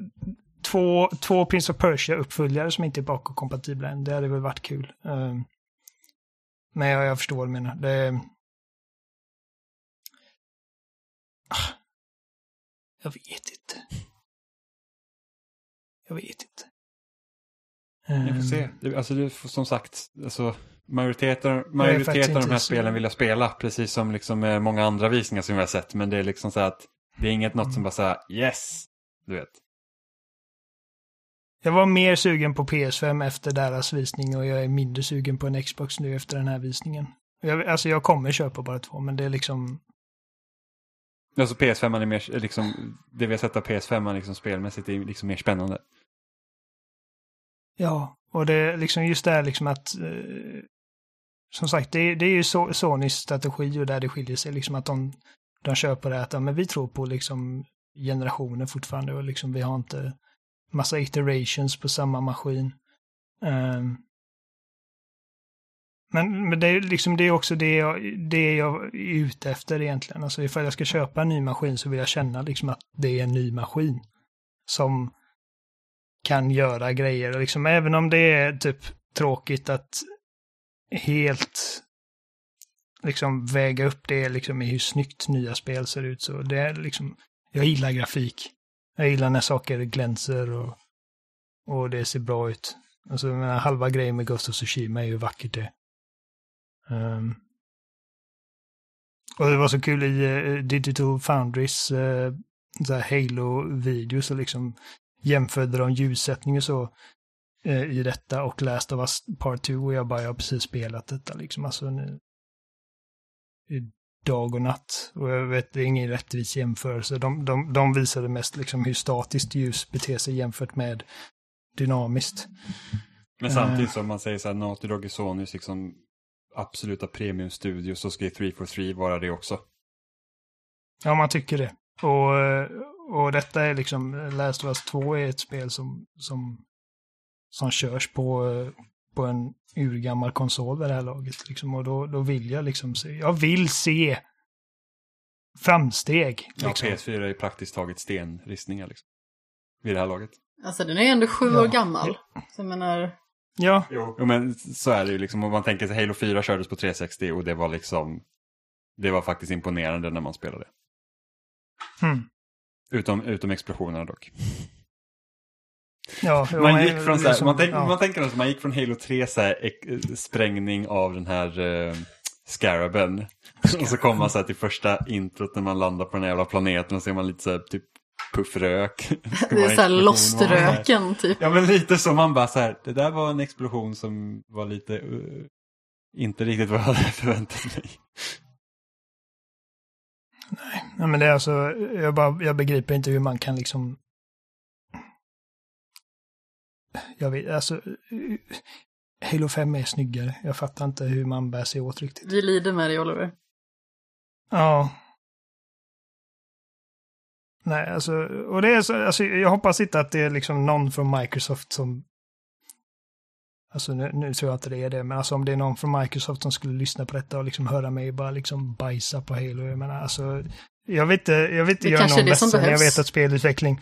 två, två Prince of Persia-uppföljare som inte är bakåtkompatibla än. Det hade väl varit kul. Eh, men jag, jag förstår vad du menar. Det, Ah. jag vet inte. Jag vet inte. Jag får se. Det, alltså, det, som sagt, alltså, majoriteten, majoriteten av de här spelen vill jag spela, precis som liksom, eh, många andra visningar som vi har sett. Men det är liksom så att det är inget något Mm. som bara säger yes, du vet. Jag var mer sugen på PS5 efter deras visning och jag är mindre sugen på en Xbox nu efter den här visningen. Jag, alltså jag kommer köpa bara två, men det är liksom... Alltså PS5 är mer, liksom, det vi har sett av PS5 är liksom spelmässigt är liksom mer spännande. Ja, och det är liksom just det här liksom att... Eh, som sagt, det, är- det är ju so Sonys strategi och där det skiljer sig liksom att de, de kör på det att ja, men vi tror på liksom generationer fortfarande och liksom vi har inte massa iterations på samma maskin. Um, men, men det är liksom det är också det jag, det jag är ute efter egentligen. Alltså ifall jag ska köpa en ny maskin så vill jag känna liksom att det är en ny maskin. Som kan göra grejer. Och liksom, även om det är typ tråkigt att helt liksom väga upp det liksom i hur snyggt nya spel ser ut. Så det är liksom, jag gillar grafik. Jag gillar när saker glänser och, och det ser bra ut. Alltså, jag menar, halva grejen med Ghost of Tsushima är ju vackert det. Um. och det var så kul i uh, Digital Foundries uh, Halo-videos och liksom jämförde de ljussättning och så eh, i detta och Last of Us Part 2 och jag bara, jag har precis spelat detta liksom. Alltså nu, i dag och natt. Och jag vet, det är ingen rättvis jämförelse. De, de, de visade mest liksom hur statiskt ljus beter sig jämfört med dynamiskt. Men Eh. samtidigt som man säger så här, Naughty Dog är Sonys liksom absoluta premiumstudio så ska ju 343 vara det också. Ja, man tycker det. Och, eh, och detta är liksom, Last of Us 2 är ett spel som, som, som körs på, på en urgammal konsol vid det här laget. Liksom. Och då, då vill jag liksom se, jag vill se framsteg. Ja, Liksom. PS4 är ju praktiskt taget stenristningar liksom. Vid det här laget. Alltså den är ändå sju Ja. år gammal. Så jag menar, Ja, Jo. men så är det ju liksom. Om man tänker sig Halo 4 kördes på 360 och det var liksom det var faktiskt imponerande när man spelade. mm. Utom, utom explosionerna dock. ja jo, Man men gick från så här, liksom, man, tänk, ja. man tänker att man gick från Halo 3 så här, ek- sprängning av den här eh, Scaraben. Och så kommer man så här till första introt när man landar på den här jävla planeten och ser man lite så här, typ puffrök. det är såhär lost-röken typ. Ja men lite så man bara så här, det där var en explosion som var lite, uh, inte riktigt vad jag hade förväntat mig. Nej, men det är alltså, jag, bara, jag begriper inte hur man kan liksom... Jag vet, alltså... Halo 5 är snyggare. Jag fattar inte hur man bär sig åt riktigt. Vi lider med dig Oliver. Ja. Nej, alltså, och det är så, alltså, jag hoppas inte att det är liksom någon från Microsoft som... Alltså nu, nu tror jag inte det är det, men alltså om det är någon från Microsoft som skulle lyssna på detta och liksom höra mig bara liksom bajsa på Halo, jag menar alltså... Jag vet inte, jag vet inte göra någon ledsen, jag vet att spelutveckling...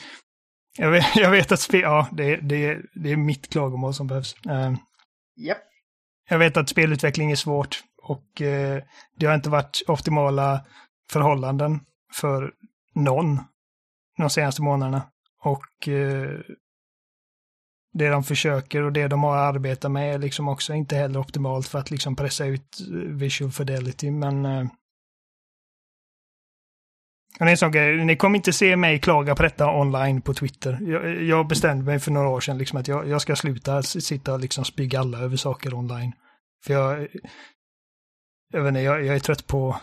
Jag vet, jag vet att spel, ja, det, det, det är mitt klagomål som behövs. Ehm, Japp. jag vet att spelutveckling är svårt och eh, det har inte varit optimala förhållanden för någon de senaste månaderna. Och eh, det de försöker och det de har arbetat med är liksom också inte heller optimalt för att liksom pressa ut eh, visual fidelity, men eh, det är en sån grej, ni kommer inte se mig klaga på detta online på Twitter. Jag, jag bestämde mig för några år sedan liksom att jag, jag ska sluta sitta och liksom spy galla över saker online. För jag, jag vet inte, jag, jag är trött på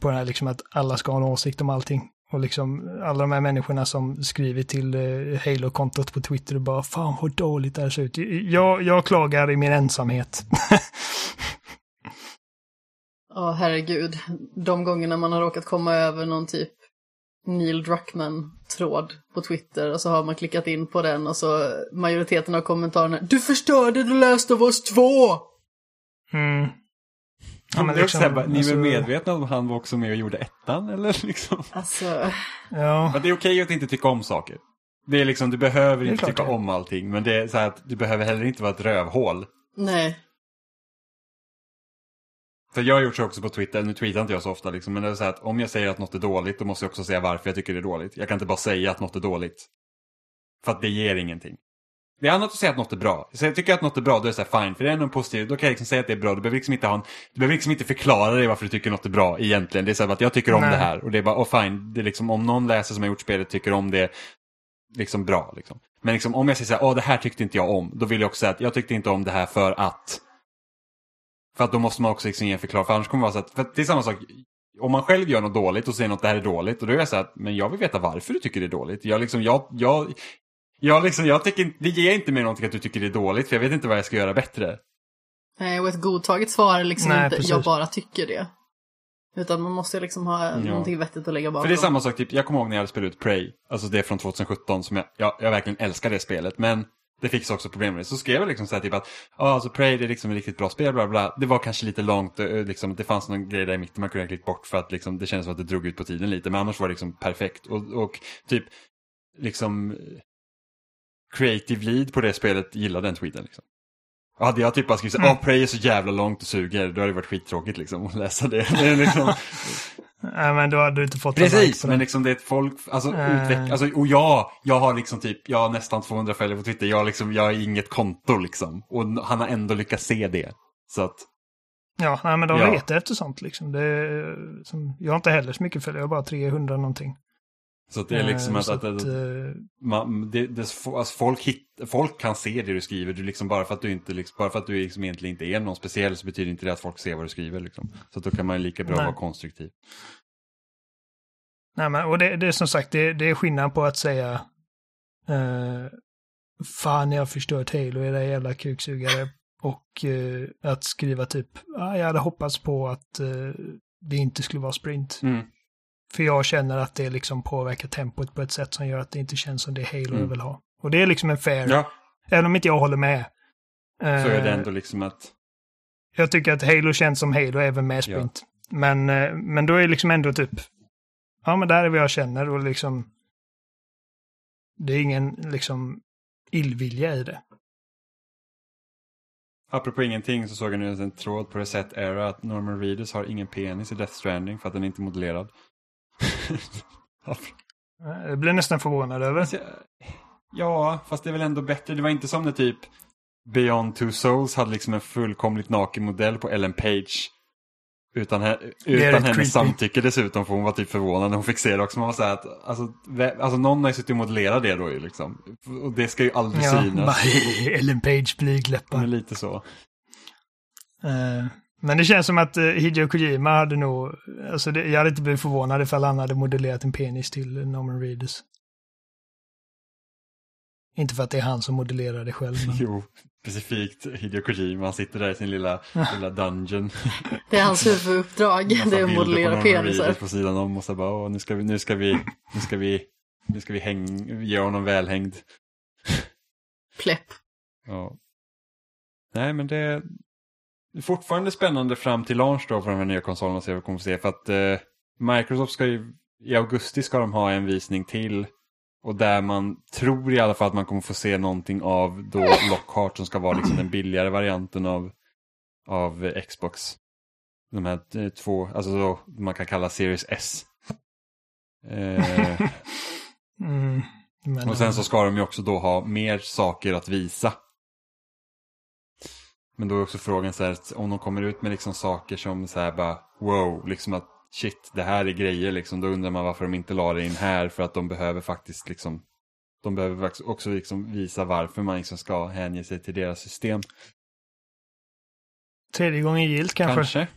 på det här liksom att alla ska ha en åsikt om allting. Och liksom alla de här människorna som skriver till eh, Halo-kontot på Twitter och bara fan vad dåligt det här ser ut. Jag, jag klagar i min ensamhet. Ja, herregud. De gångerna man har råkat komma över någon typ Neil Druckmann-tråd på Twitter och så har man klickat in på den och så majoriteten av kommentarerna Du förstörde The Last of Us 2! Mm. Ja, men liksom, liksom, bara, ni är alltså- väl medvetna om han var också med och gjorde ettan eller liksom? Alltså, Ja. Men det är okej att inte tycka om saker. Det är liksom, du behöver inte tycka det. om allting. Men det är så här att du behöver heller inte vara ett rövhål. nej. För jag har gjort så också på Twitter, nu tweetar inte jag så ofta liksom, men det är så här att om jag säger att något är dåligt, då måste jag också säga varför jag tycker det är dåligt. Jag kan inte bara säga att något är dåligt. För att det ger ingenting. Det är annat att säga att något är bra. Så jag tycker att något är bra, då är det så här fine, för det är ändå en positiv, då kan jag liksom säga att det är bra. Du behöver liksom inte ha en, du behöver liksom inte förklara dig varför du tycker något är bra egentligen. Det är så här att jag tycker om Nej. det här och det är bara, oh fine, det är liksom om någon läser som har gjort spelet tycker om det, liksom bra liksom. Men liksom om jag säger så här, åh det här tyckte inte jag om, då vill jag också säga att jag tyckte inte om det här för att för att då måste man också liksom ge en förklaring. För annars kommer det vara så att, för att det är samma sak. Om man själv gör något dåligt och säger något det här är dåligt. Och då är jag så här, men jag vill veta varför du tycker det är dåligt. Jag liksom, jag, jag, jag liksom, jag tycker det ger inte mig någonting att du tycker det är dåligt. För jag vet inte vad jag ska göra bättre. Nej, och ett godtaget svar är liksom Nej, inte precis. jag bara tycker det. Utan man måste liksom ha Ja. någonting vettigt att lägga bakom. För det är samma sak, typ, jag kommer ihåg när jag spelat ut Prey. Alltså det är från 2017 som jag, jag, jag verkligen älskar det spelet. Men det fick också problem med det. Så skrev jag liksom så här typ att, ja alltså Prey det är liksom ett riktigt bra spel, bla bla. Det var kanske lite långt, eh, liksom, det fanns någon grej där i mitten man kunde ha klippt bort för att liksom, det kändes som att det drog ut på tiden lite. Men annars var det liksom perfekt. Och, och typ, liksom, creative lead på det spelet gillade den tweeten liksom. Och hade jag typ bara skrivit Mm. åh Prey är så jävla långt och suger, då hade det varit skittråkigt liksom att läsa det. det liksom, Nej, men då hade du inte fått Precis, men liksom det är ett folk, alltså, Eh. utveck, alltså och ja, jag har liksom typ, jag har nästan 200 följare på Twitter, jag har liksom, jag har inget konto liksom. Och han har ändå lyckats se det. Så att, Ja, nej, men de Ja. letar efter sånt liksom. Det är, som, jag har inte heller så mycket följare, jag har bara 300 någonting. Så att det är liksom Eh, att, att, att, eh, man, det, det, alltså folk, hit, folk kan se det du skriver, du liksom, bara för att du inte, liksom, bara för att du liksom egentligen inte är någon speciell så betyder inte det att folk ser vad du skriver liksom. Så att då kan man lika bra Nej. vara konstruktiv. Nej, men, och det, det är som sagt, det, det är skillnad på att säga eh, Fan, jag har förstört Halo, era jävla kuksugare. Och eh, att skriva typ, ah, jag hade hoppats på att eh, det inte skulle vara sprint. Mm. För jag känner att det liksom påverkar tempot på ett sätt som gör att det inte känns som det Halo Mm. vill ha. Och det är liksom en fair, Ja, även om inte jag håller med. så är det Eh, ändå liksom att, Jag tycker att Halo känns som Halo även med sprint. Men, eh, men då är det liksom ändå typ, ja men där är vad jag känner och liksom, det är ingen liksom illvilja i det. Apropå ingenting så såg jag nu en tråd på Reset Era att Norman Reedus har ingen penis i Death Stranding för att den är inte modellerad. Ja, Jag blir nästan förvånad över. Alltså, Ja, fast det är väl ändå bättre. Det var inte som när typ Beyond Two Souls hade liksom en fullkomligt naken modell på Ellen Page. Utan, utan hennes creepy. samtycke dessutom, för hon var typ förvånad när hon fick se det också. Man var så här att, alltså, alltså någon har ju suttit och modellerat det då ju liksom. Och det ska ju aldrig Ja, synas. Ellen Page blygläppar. lite så. Eh, Men det känns som att eh, Hideo Kojima hade nog, alltså det, jag hade inte blivit förvånad ifall han hade modellerat en penis till Norman Reedus. Inte för att det är han som modellerar det själv. Men... Jo, specifikt Hideo Kojima. Han sitter där i sin lilla, lilla dungeon. Det är hans huvuduppdrag, det är att modellera penisar. På sidan om och så bara, åh, nu ska vi, nu ska vi, nu ska vi, nu ska vi häng, ge honom välhängd. Plepp. Ja. Nej, men det är fortfarande spännande fram till launch då för de här nya konsolerna och se vad vi kommer få se. För att eh, Microsoft ska ju, i augusti ska de ha en visning till. Och där man tror i alla fall att man kommer få se någonting av då Lockhart som ska vara liksom den billigare varianten av, av eh, Xbox. De här eh, två, alltså då man kan kalla Series S. Eh, Mm, och sen så ska de ju också då ha mer saker att visa. Men då är också frågan så här, att om de kommer ut med liksom saker som så här bara wow, liksom att shit, det här är grejer liksom. Då undrar man varför de inte la det in här för att de behöver faktiskt liksom de behöver också liksom visa varför man liksom ska hänge sig till deras system. Tredje gången gillt kanske. Kanske.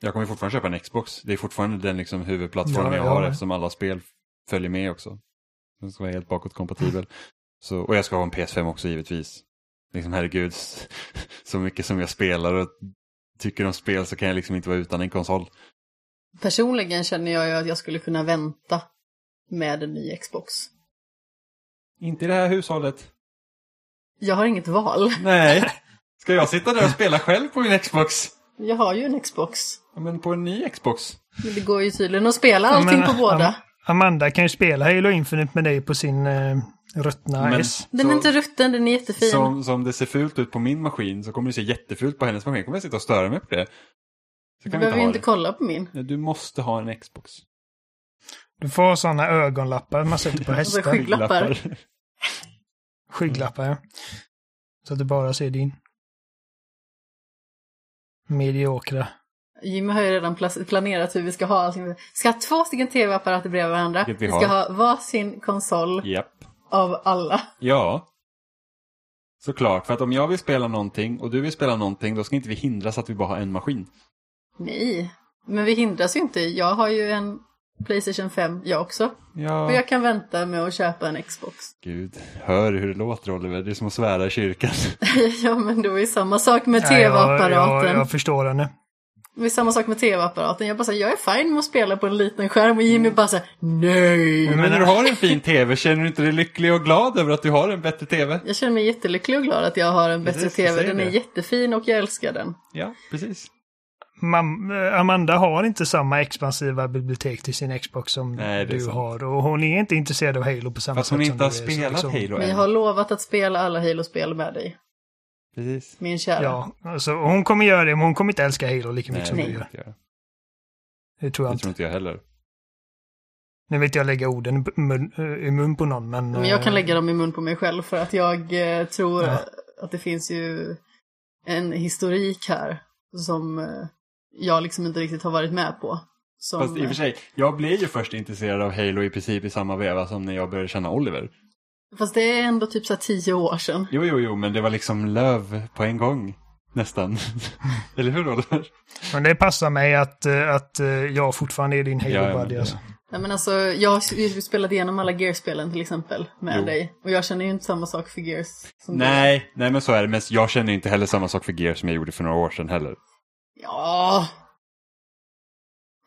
Jag kommer fortfarande köpa en Xbox. Det är fortfarande den liksom huvudplattformen Ja, jag ja. har eftersom alla spel följer med också. Den ska vara helt bakåtkompatibel. Så, och jag ska ha en PS5 också givetvis. Liksom herregud, så mycket som jag spelar och tycker om spel så kan jag liksom inte vara utan en konsol. Personligen känner jag ju att jag skulle kunna vänta med en ny Xbox. Inte i det här hushållet. Jag har inget val. Nej. Ska jag sitta där och spela själv på min Xbox? Jag har ju en Xbox. Ja, men på en ny Xbox. Men det går ju tydligen att spela allting men, på båda. Am- Amanda kan ju spela Halo Infinite med dig på sin uh, ruttna Men- S. Den är Så- inte rutten, den är jättefin. Som, som det ser fult ut på min maskin så kommer det se jättefult på hennes maskin. Kommer jag sitta och störa mig på det? Så Du kan vi behöver inte ju inte det. kolla på min. Du måste ha en Xbox. Du får sådana ögonlappar man sätter på hästar. Skygglappar. Skygglappar, ja. Så att du bara ser din. Mediokra. Jimmy har ju redan pla- planerat hur vi ska ha allting. Vi ska ha två stycken tv-apparater bredvid varandra. Vi Vi ska ha varsin konsol Japp. av alla. Ja. Såklart, för att om jag vill spela någonting och du vill spela någonting då ska inte vi hindras att vi bara har en maskin. Nej, men vi hindras ju inte. Jag har ju en Playstation 5, jag också. Och Ja. jag kan vänta med att köpa en Xbox. Gud, hör hur det låter Oliver. Det är som att svära i kyrkan. ja, men då är det samma sak med Nej, jag, jag, tv-apparaten. jag förstår henne. Det är samma sak med tv-apparaten. Jag bara säger, jag är fine med att spela på en liten skärm och Jimmy bara säger nej. Men när du har en fin tv, känner du inte dig lycklig och glad över att du har en bättre tv? Jag känner mig jättelycklig och glad att jag har en bättre Precis, tv. Den är det. jättefin och jag älskar den. Ja, precis. Mam eh, Amanda har inte samma expansiva bibliotek till sin Xbox som Nej, du sant. har. Och hon är inte intresserad av Halo på samma Fast sätt hon som inte har du är, så spelat liksom- Halo Men jag än. har lovat att spela alla Halo-spel med dig. Precis. Min kära. Ja, alltså, hon kommer göra det, men hon kommer inte älska Halo lika mycket som det du gör. inte jag. Det tror jag Det inte. tror inte jag heller. Nu vet jag lägga orden i mun, i mun på någon, men... Men jag kan eh, lägga dem i mun på mig själv för att jag eh, tror Ja. att det finns ju en historik här som eh, jag liksom inte riktigt har varit med på. Som, Fast i och för sig, jag blev ju först intresserad av Halo i princip i samma veva som när jag började känna Oliver. Fast det är ändå typ så här tio år sedan. Jo, jo, jo, men det var liksom löv på en gång. Nästan. Eller hur Oliver? Men det passar mig att, eh, att eh, jag fortfarande är din Ja, ja, det- alltså. Nej, men alltså, jag har ju spelat igenom alla Gears-spelen till exempel med Jo. dig. Och jag känner ju inte samma sak för Gears. Som du. Nej, nej men så är det. Men jag känner inte heller samma sak för Gear som jag gjorde för några år sedan heller. Ja.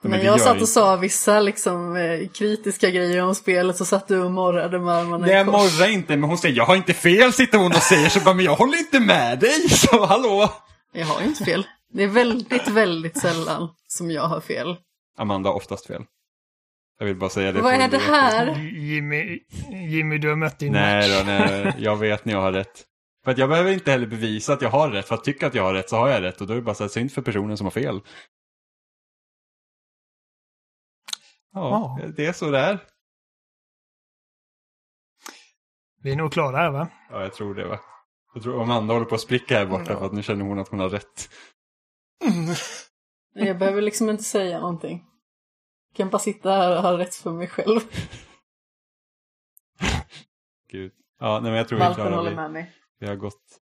Men jag satt och sa vissa liksom, eh, kritiska grejer om spelet så satt du och morrade med armarna Nej, jag morrar inte, men hon säger jag har inte fel, sitter hon och säger. Så bara, men jag håller inte med dig, så hallå. Jag har ju inte fel. Det är väldigt, väldigt sällan som jag har fel. Amanda har oftast fel. Jag vill bara säga det. Vad är det här? Jimmy, Jimmy, du har mött din Nej match. då, nej, jag vet när jag har rätt. För att jag behöver inte heller bevisa att jag har rätt. För att tycka att jag har rätt så har jag rätt. Och då är det bara så här, synd för personen som har fel. Ja, Ja. det är så det är. Vi är nog klara här va? Ja, jag tror det va. Jag tror Amanda håller på att spricka här borta för att nu känner hon att hon har rätt. Jag behöver liksom inte säga någonting. Jag kan bara sitta här och ha rätt för mig själv. Gud. Ja, nej men jag tror vi är Valpen klara. håller Vi, med mig. vi har gått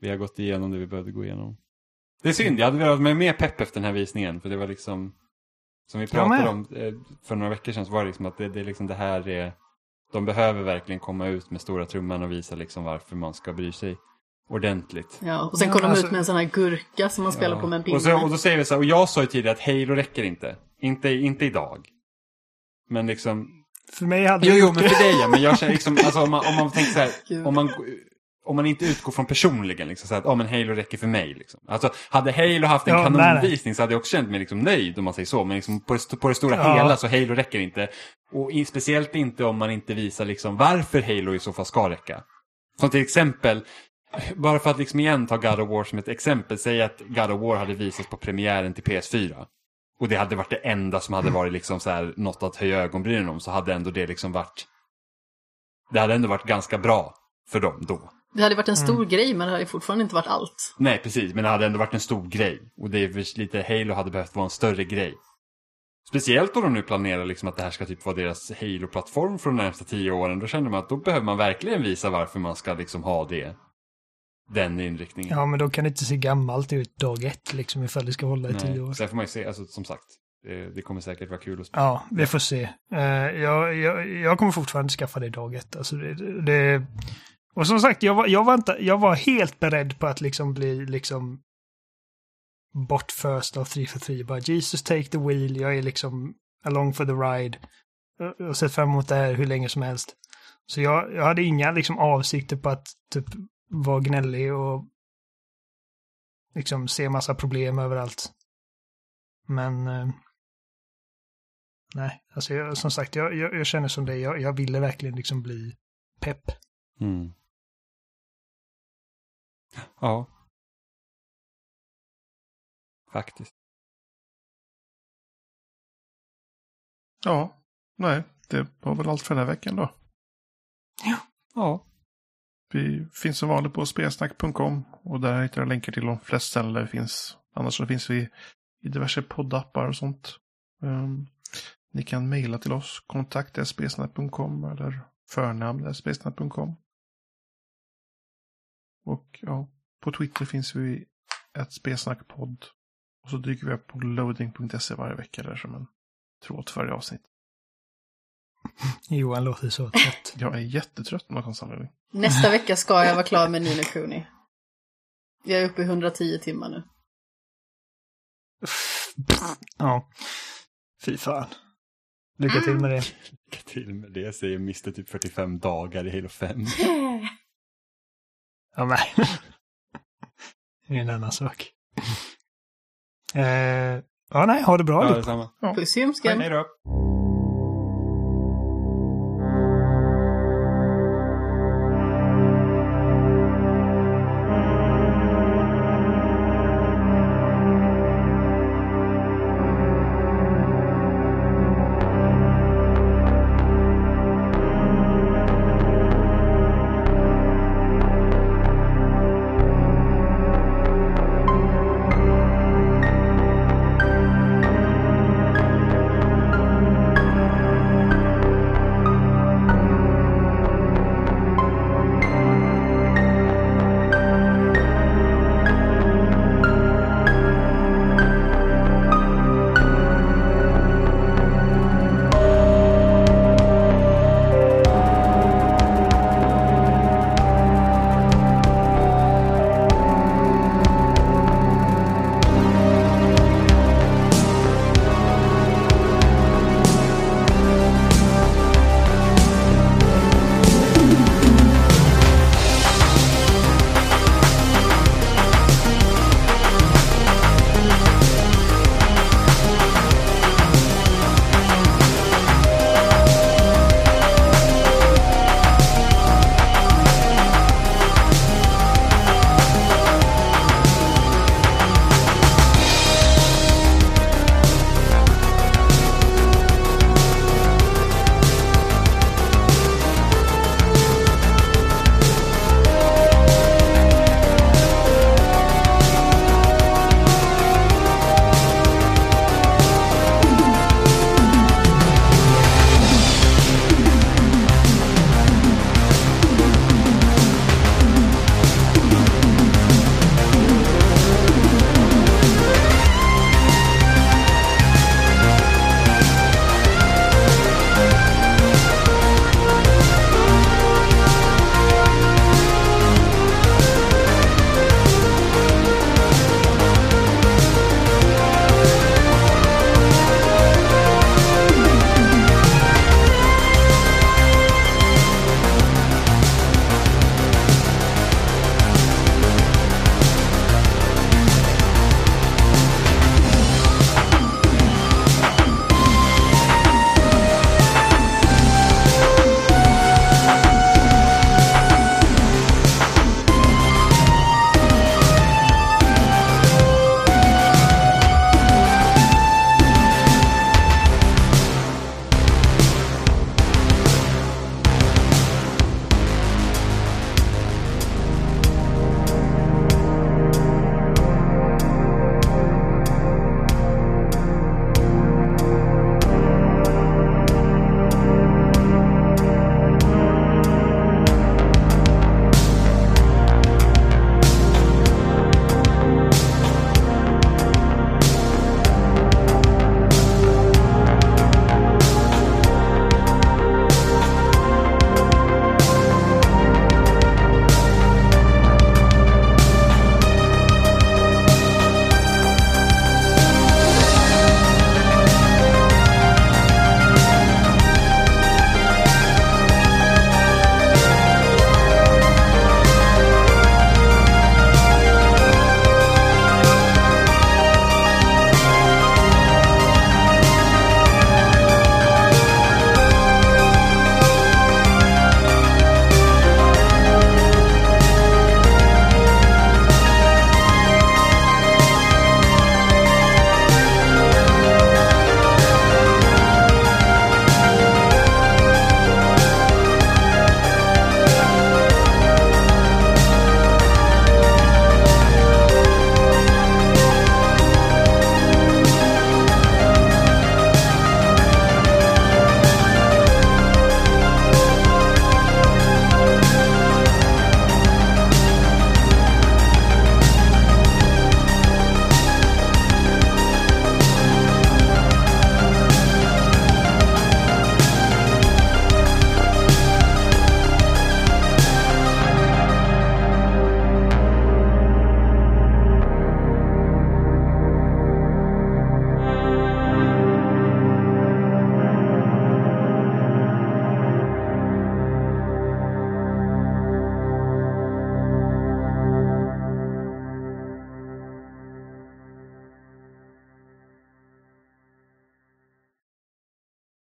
vi har gått igenom det vi behövde gå igenom. Det är synd, jag hade velat med mer pepp efter den här visningen. För det var liksom, som vi pratade om eh, för några veckor sedan, så var det liksom att det, det, är liksom det här är, de behöver verkligen komma ut med stora trumman och visa liksom varför man ska bry sig ordentligt. Ja, och sen Ja, kom de alltså- ut med en sån här gurka som man spelar Ja. på med en och, pinne. så, och då säger vi så här, och jag sa ju tidigare att Halo räcker inte. Inte, inte idag. Men liksom, För mig hade Jo, det jo, men för dig ja. Men jag känner liksom, alltså om man, om man tänker så här, om man, om man inte utgår från personligen, liksom, så att, ja men Halo räcker för mig. Liksom. Alltså, hade Halo haft en Ja, nej. kanonvisning så hade jag också känt mig liksom nöjd om man säger så. Men liksom, på, det, på det stora Ja. hela så Halo räcker inte. Och i, speciellt inte om man inte visar liksom varför Halo i så fall ska räcka. Som till exempel, bara för att liksom igen ta God of War som ett exempel, säg att God of War hade visats på premiären till PS4. Och det hade varit det enda som hade varit liksom så här, något att höja ögonbrynen om, så hade ändå det liksom varit... Det hade ändå varit ganska bra för dem då. Det hade varit en stor grej men det hade fortfarande inte varit allt. Nej, precis. Men det hade ändå varit en stor grej. Och det är lite, Halo hade behövt vara en större grej. Speciellt om de nu planerar liksom att det här ska typ vara deras Halo-plattform för de närmsta tio åren. Då känner man att då behöver man verkligen visa varför man ska liksom ha det. Den inriktningen. Ja, men då kan det inte se gammalt ut dag ett liksom ifall det ska hålla i tio år. Sen får man ju se, alltså som sagt. Det, kommer säkert vara kul att spela. Ja, vi får se. Uh, jag, jag, jag kommer fortfarande skaffa det dag ett. Alltså det, det, och som sagt, jag var, jag, var inte, jag var helt beredd på att liksom bli liksom bortföst av 3 för 3. Bara Jesus take the wheel, jag är liksom along for the ride. Jag har sett fram emot det här hur länge som helst. Så jag, jag hade inga liksom avsikter på att typ vara gnällig och liksom se massa problem överallt. Men eh, nej, alltså jag, som sagt, jag, jag, jag känner som det. Jag, jag ville verkligen liksom bli pepp. Mm. Ja. Faktiskt. Ja, nej, det var väl allt för den här veckan då. Ja. Vi finns som vanligt på spelsnack.com och där hittar du länkar till de flesta ställen där vi finns. Annars så finns vi i diverse poddappar och sånt. Um, ni kan mejla till oss, kontakt spelsnack.com eller förnamn spelsnack.com. Och ja, på Twitter finns vi ett spelsnackpodd. Och så dyker vi upp på loading.se varje vecka där som en tråd för varje avsnitt. Johan låter så trött. Jag är jättetrött med någon anledning. Nästa vecka ska jag vara klar med Nino Kuni. Jag är uppe i 110 timmar nu. Ja. Fy fan. Lycka till med det. Lycka till med det, säger Mr. typ 45 dagar i Halo 5. Ja, men. Det är en annan sak. Eh, ja, nej, ha det bra. Ja, allihop. detsamma. Puss i ljumsken. Hej då.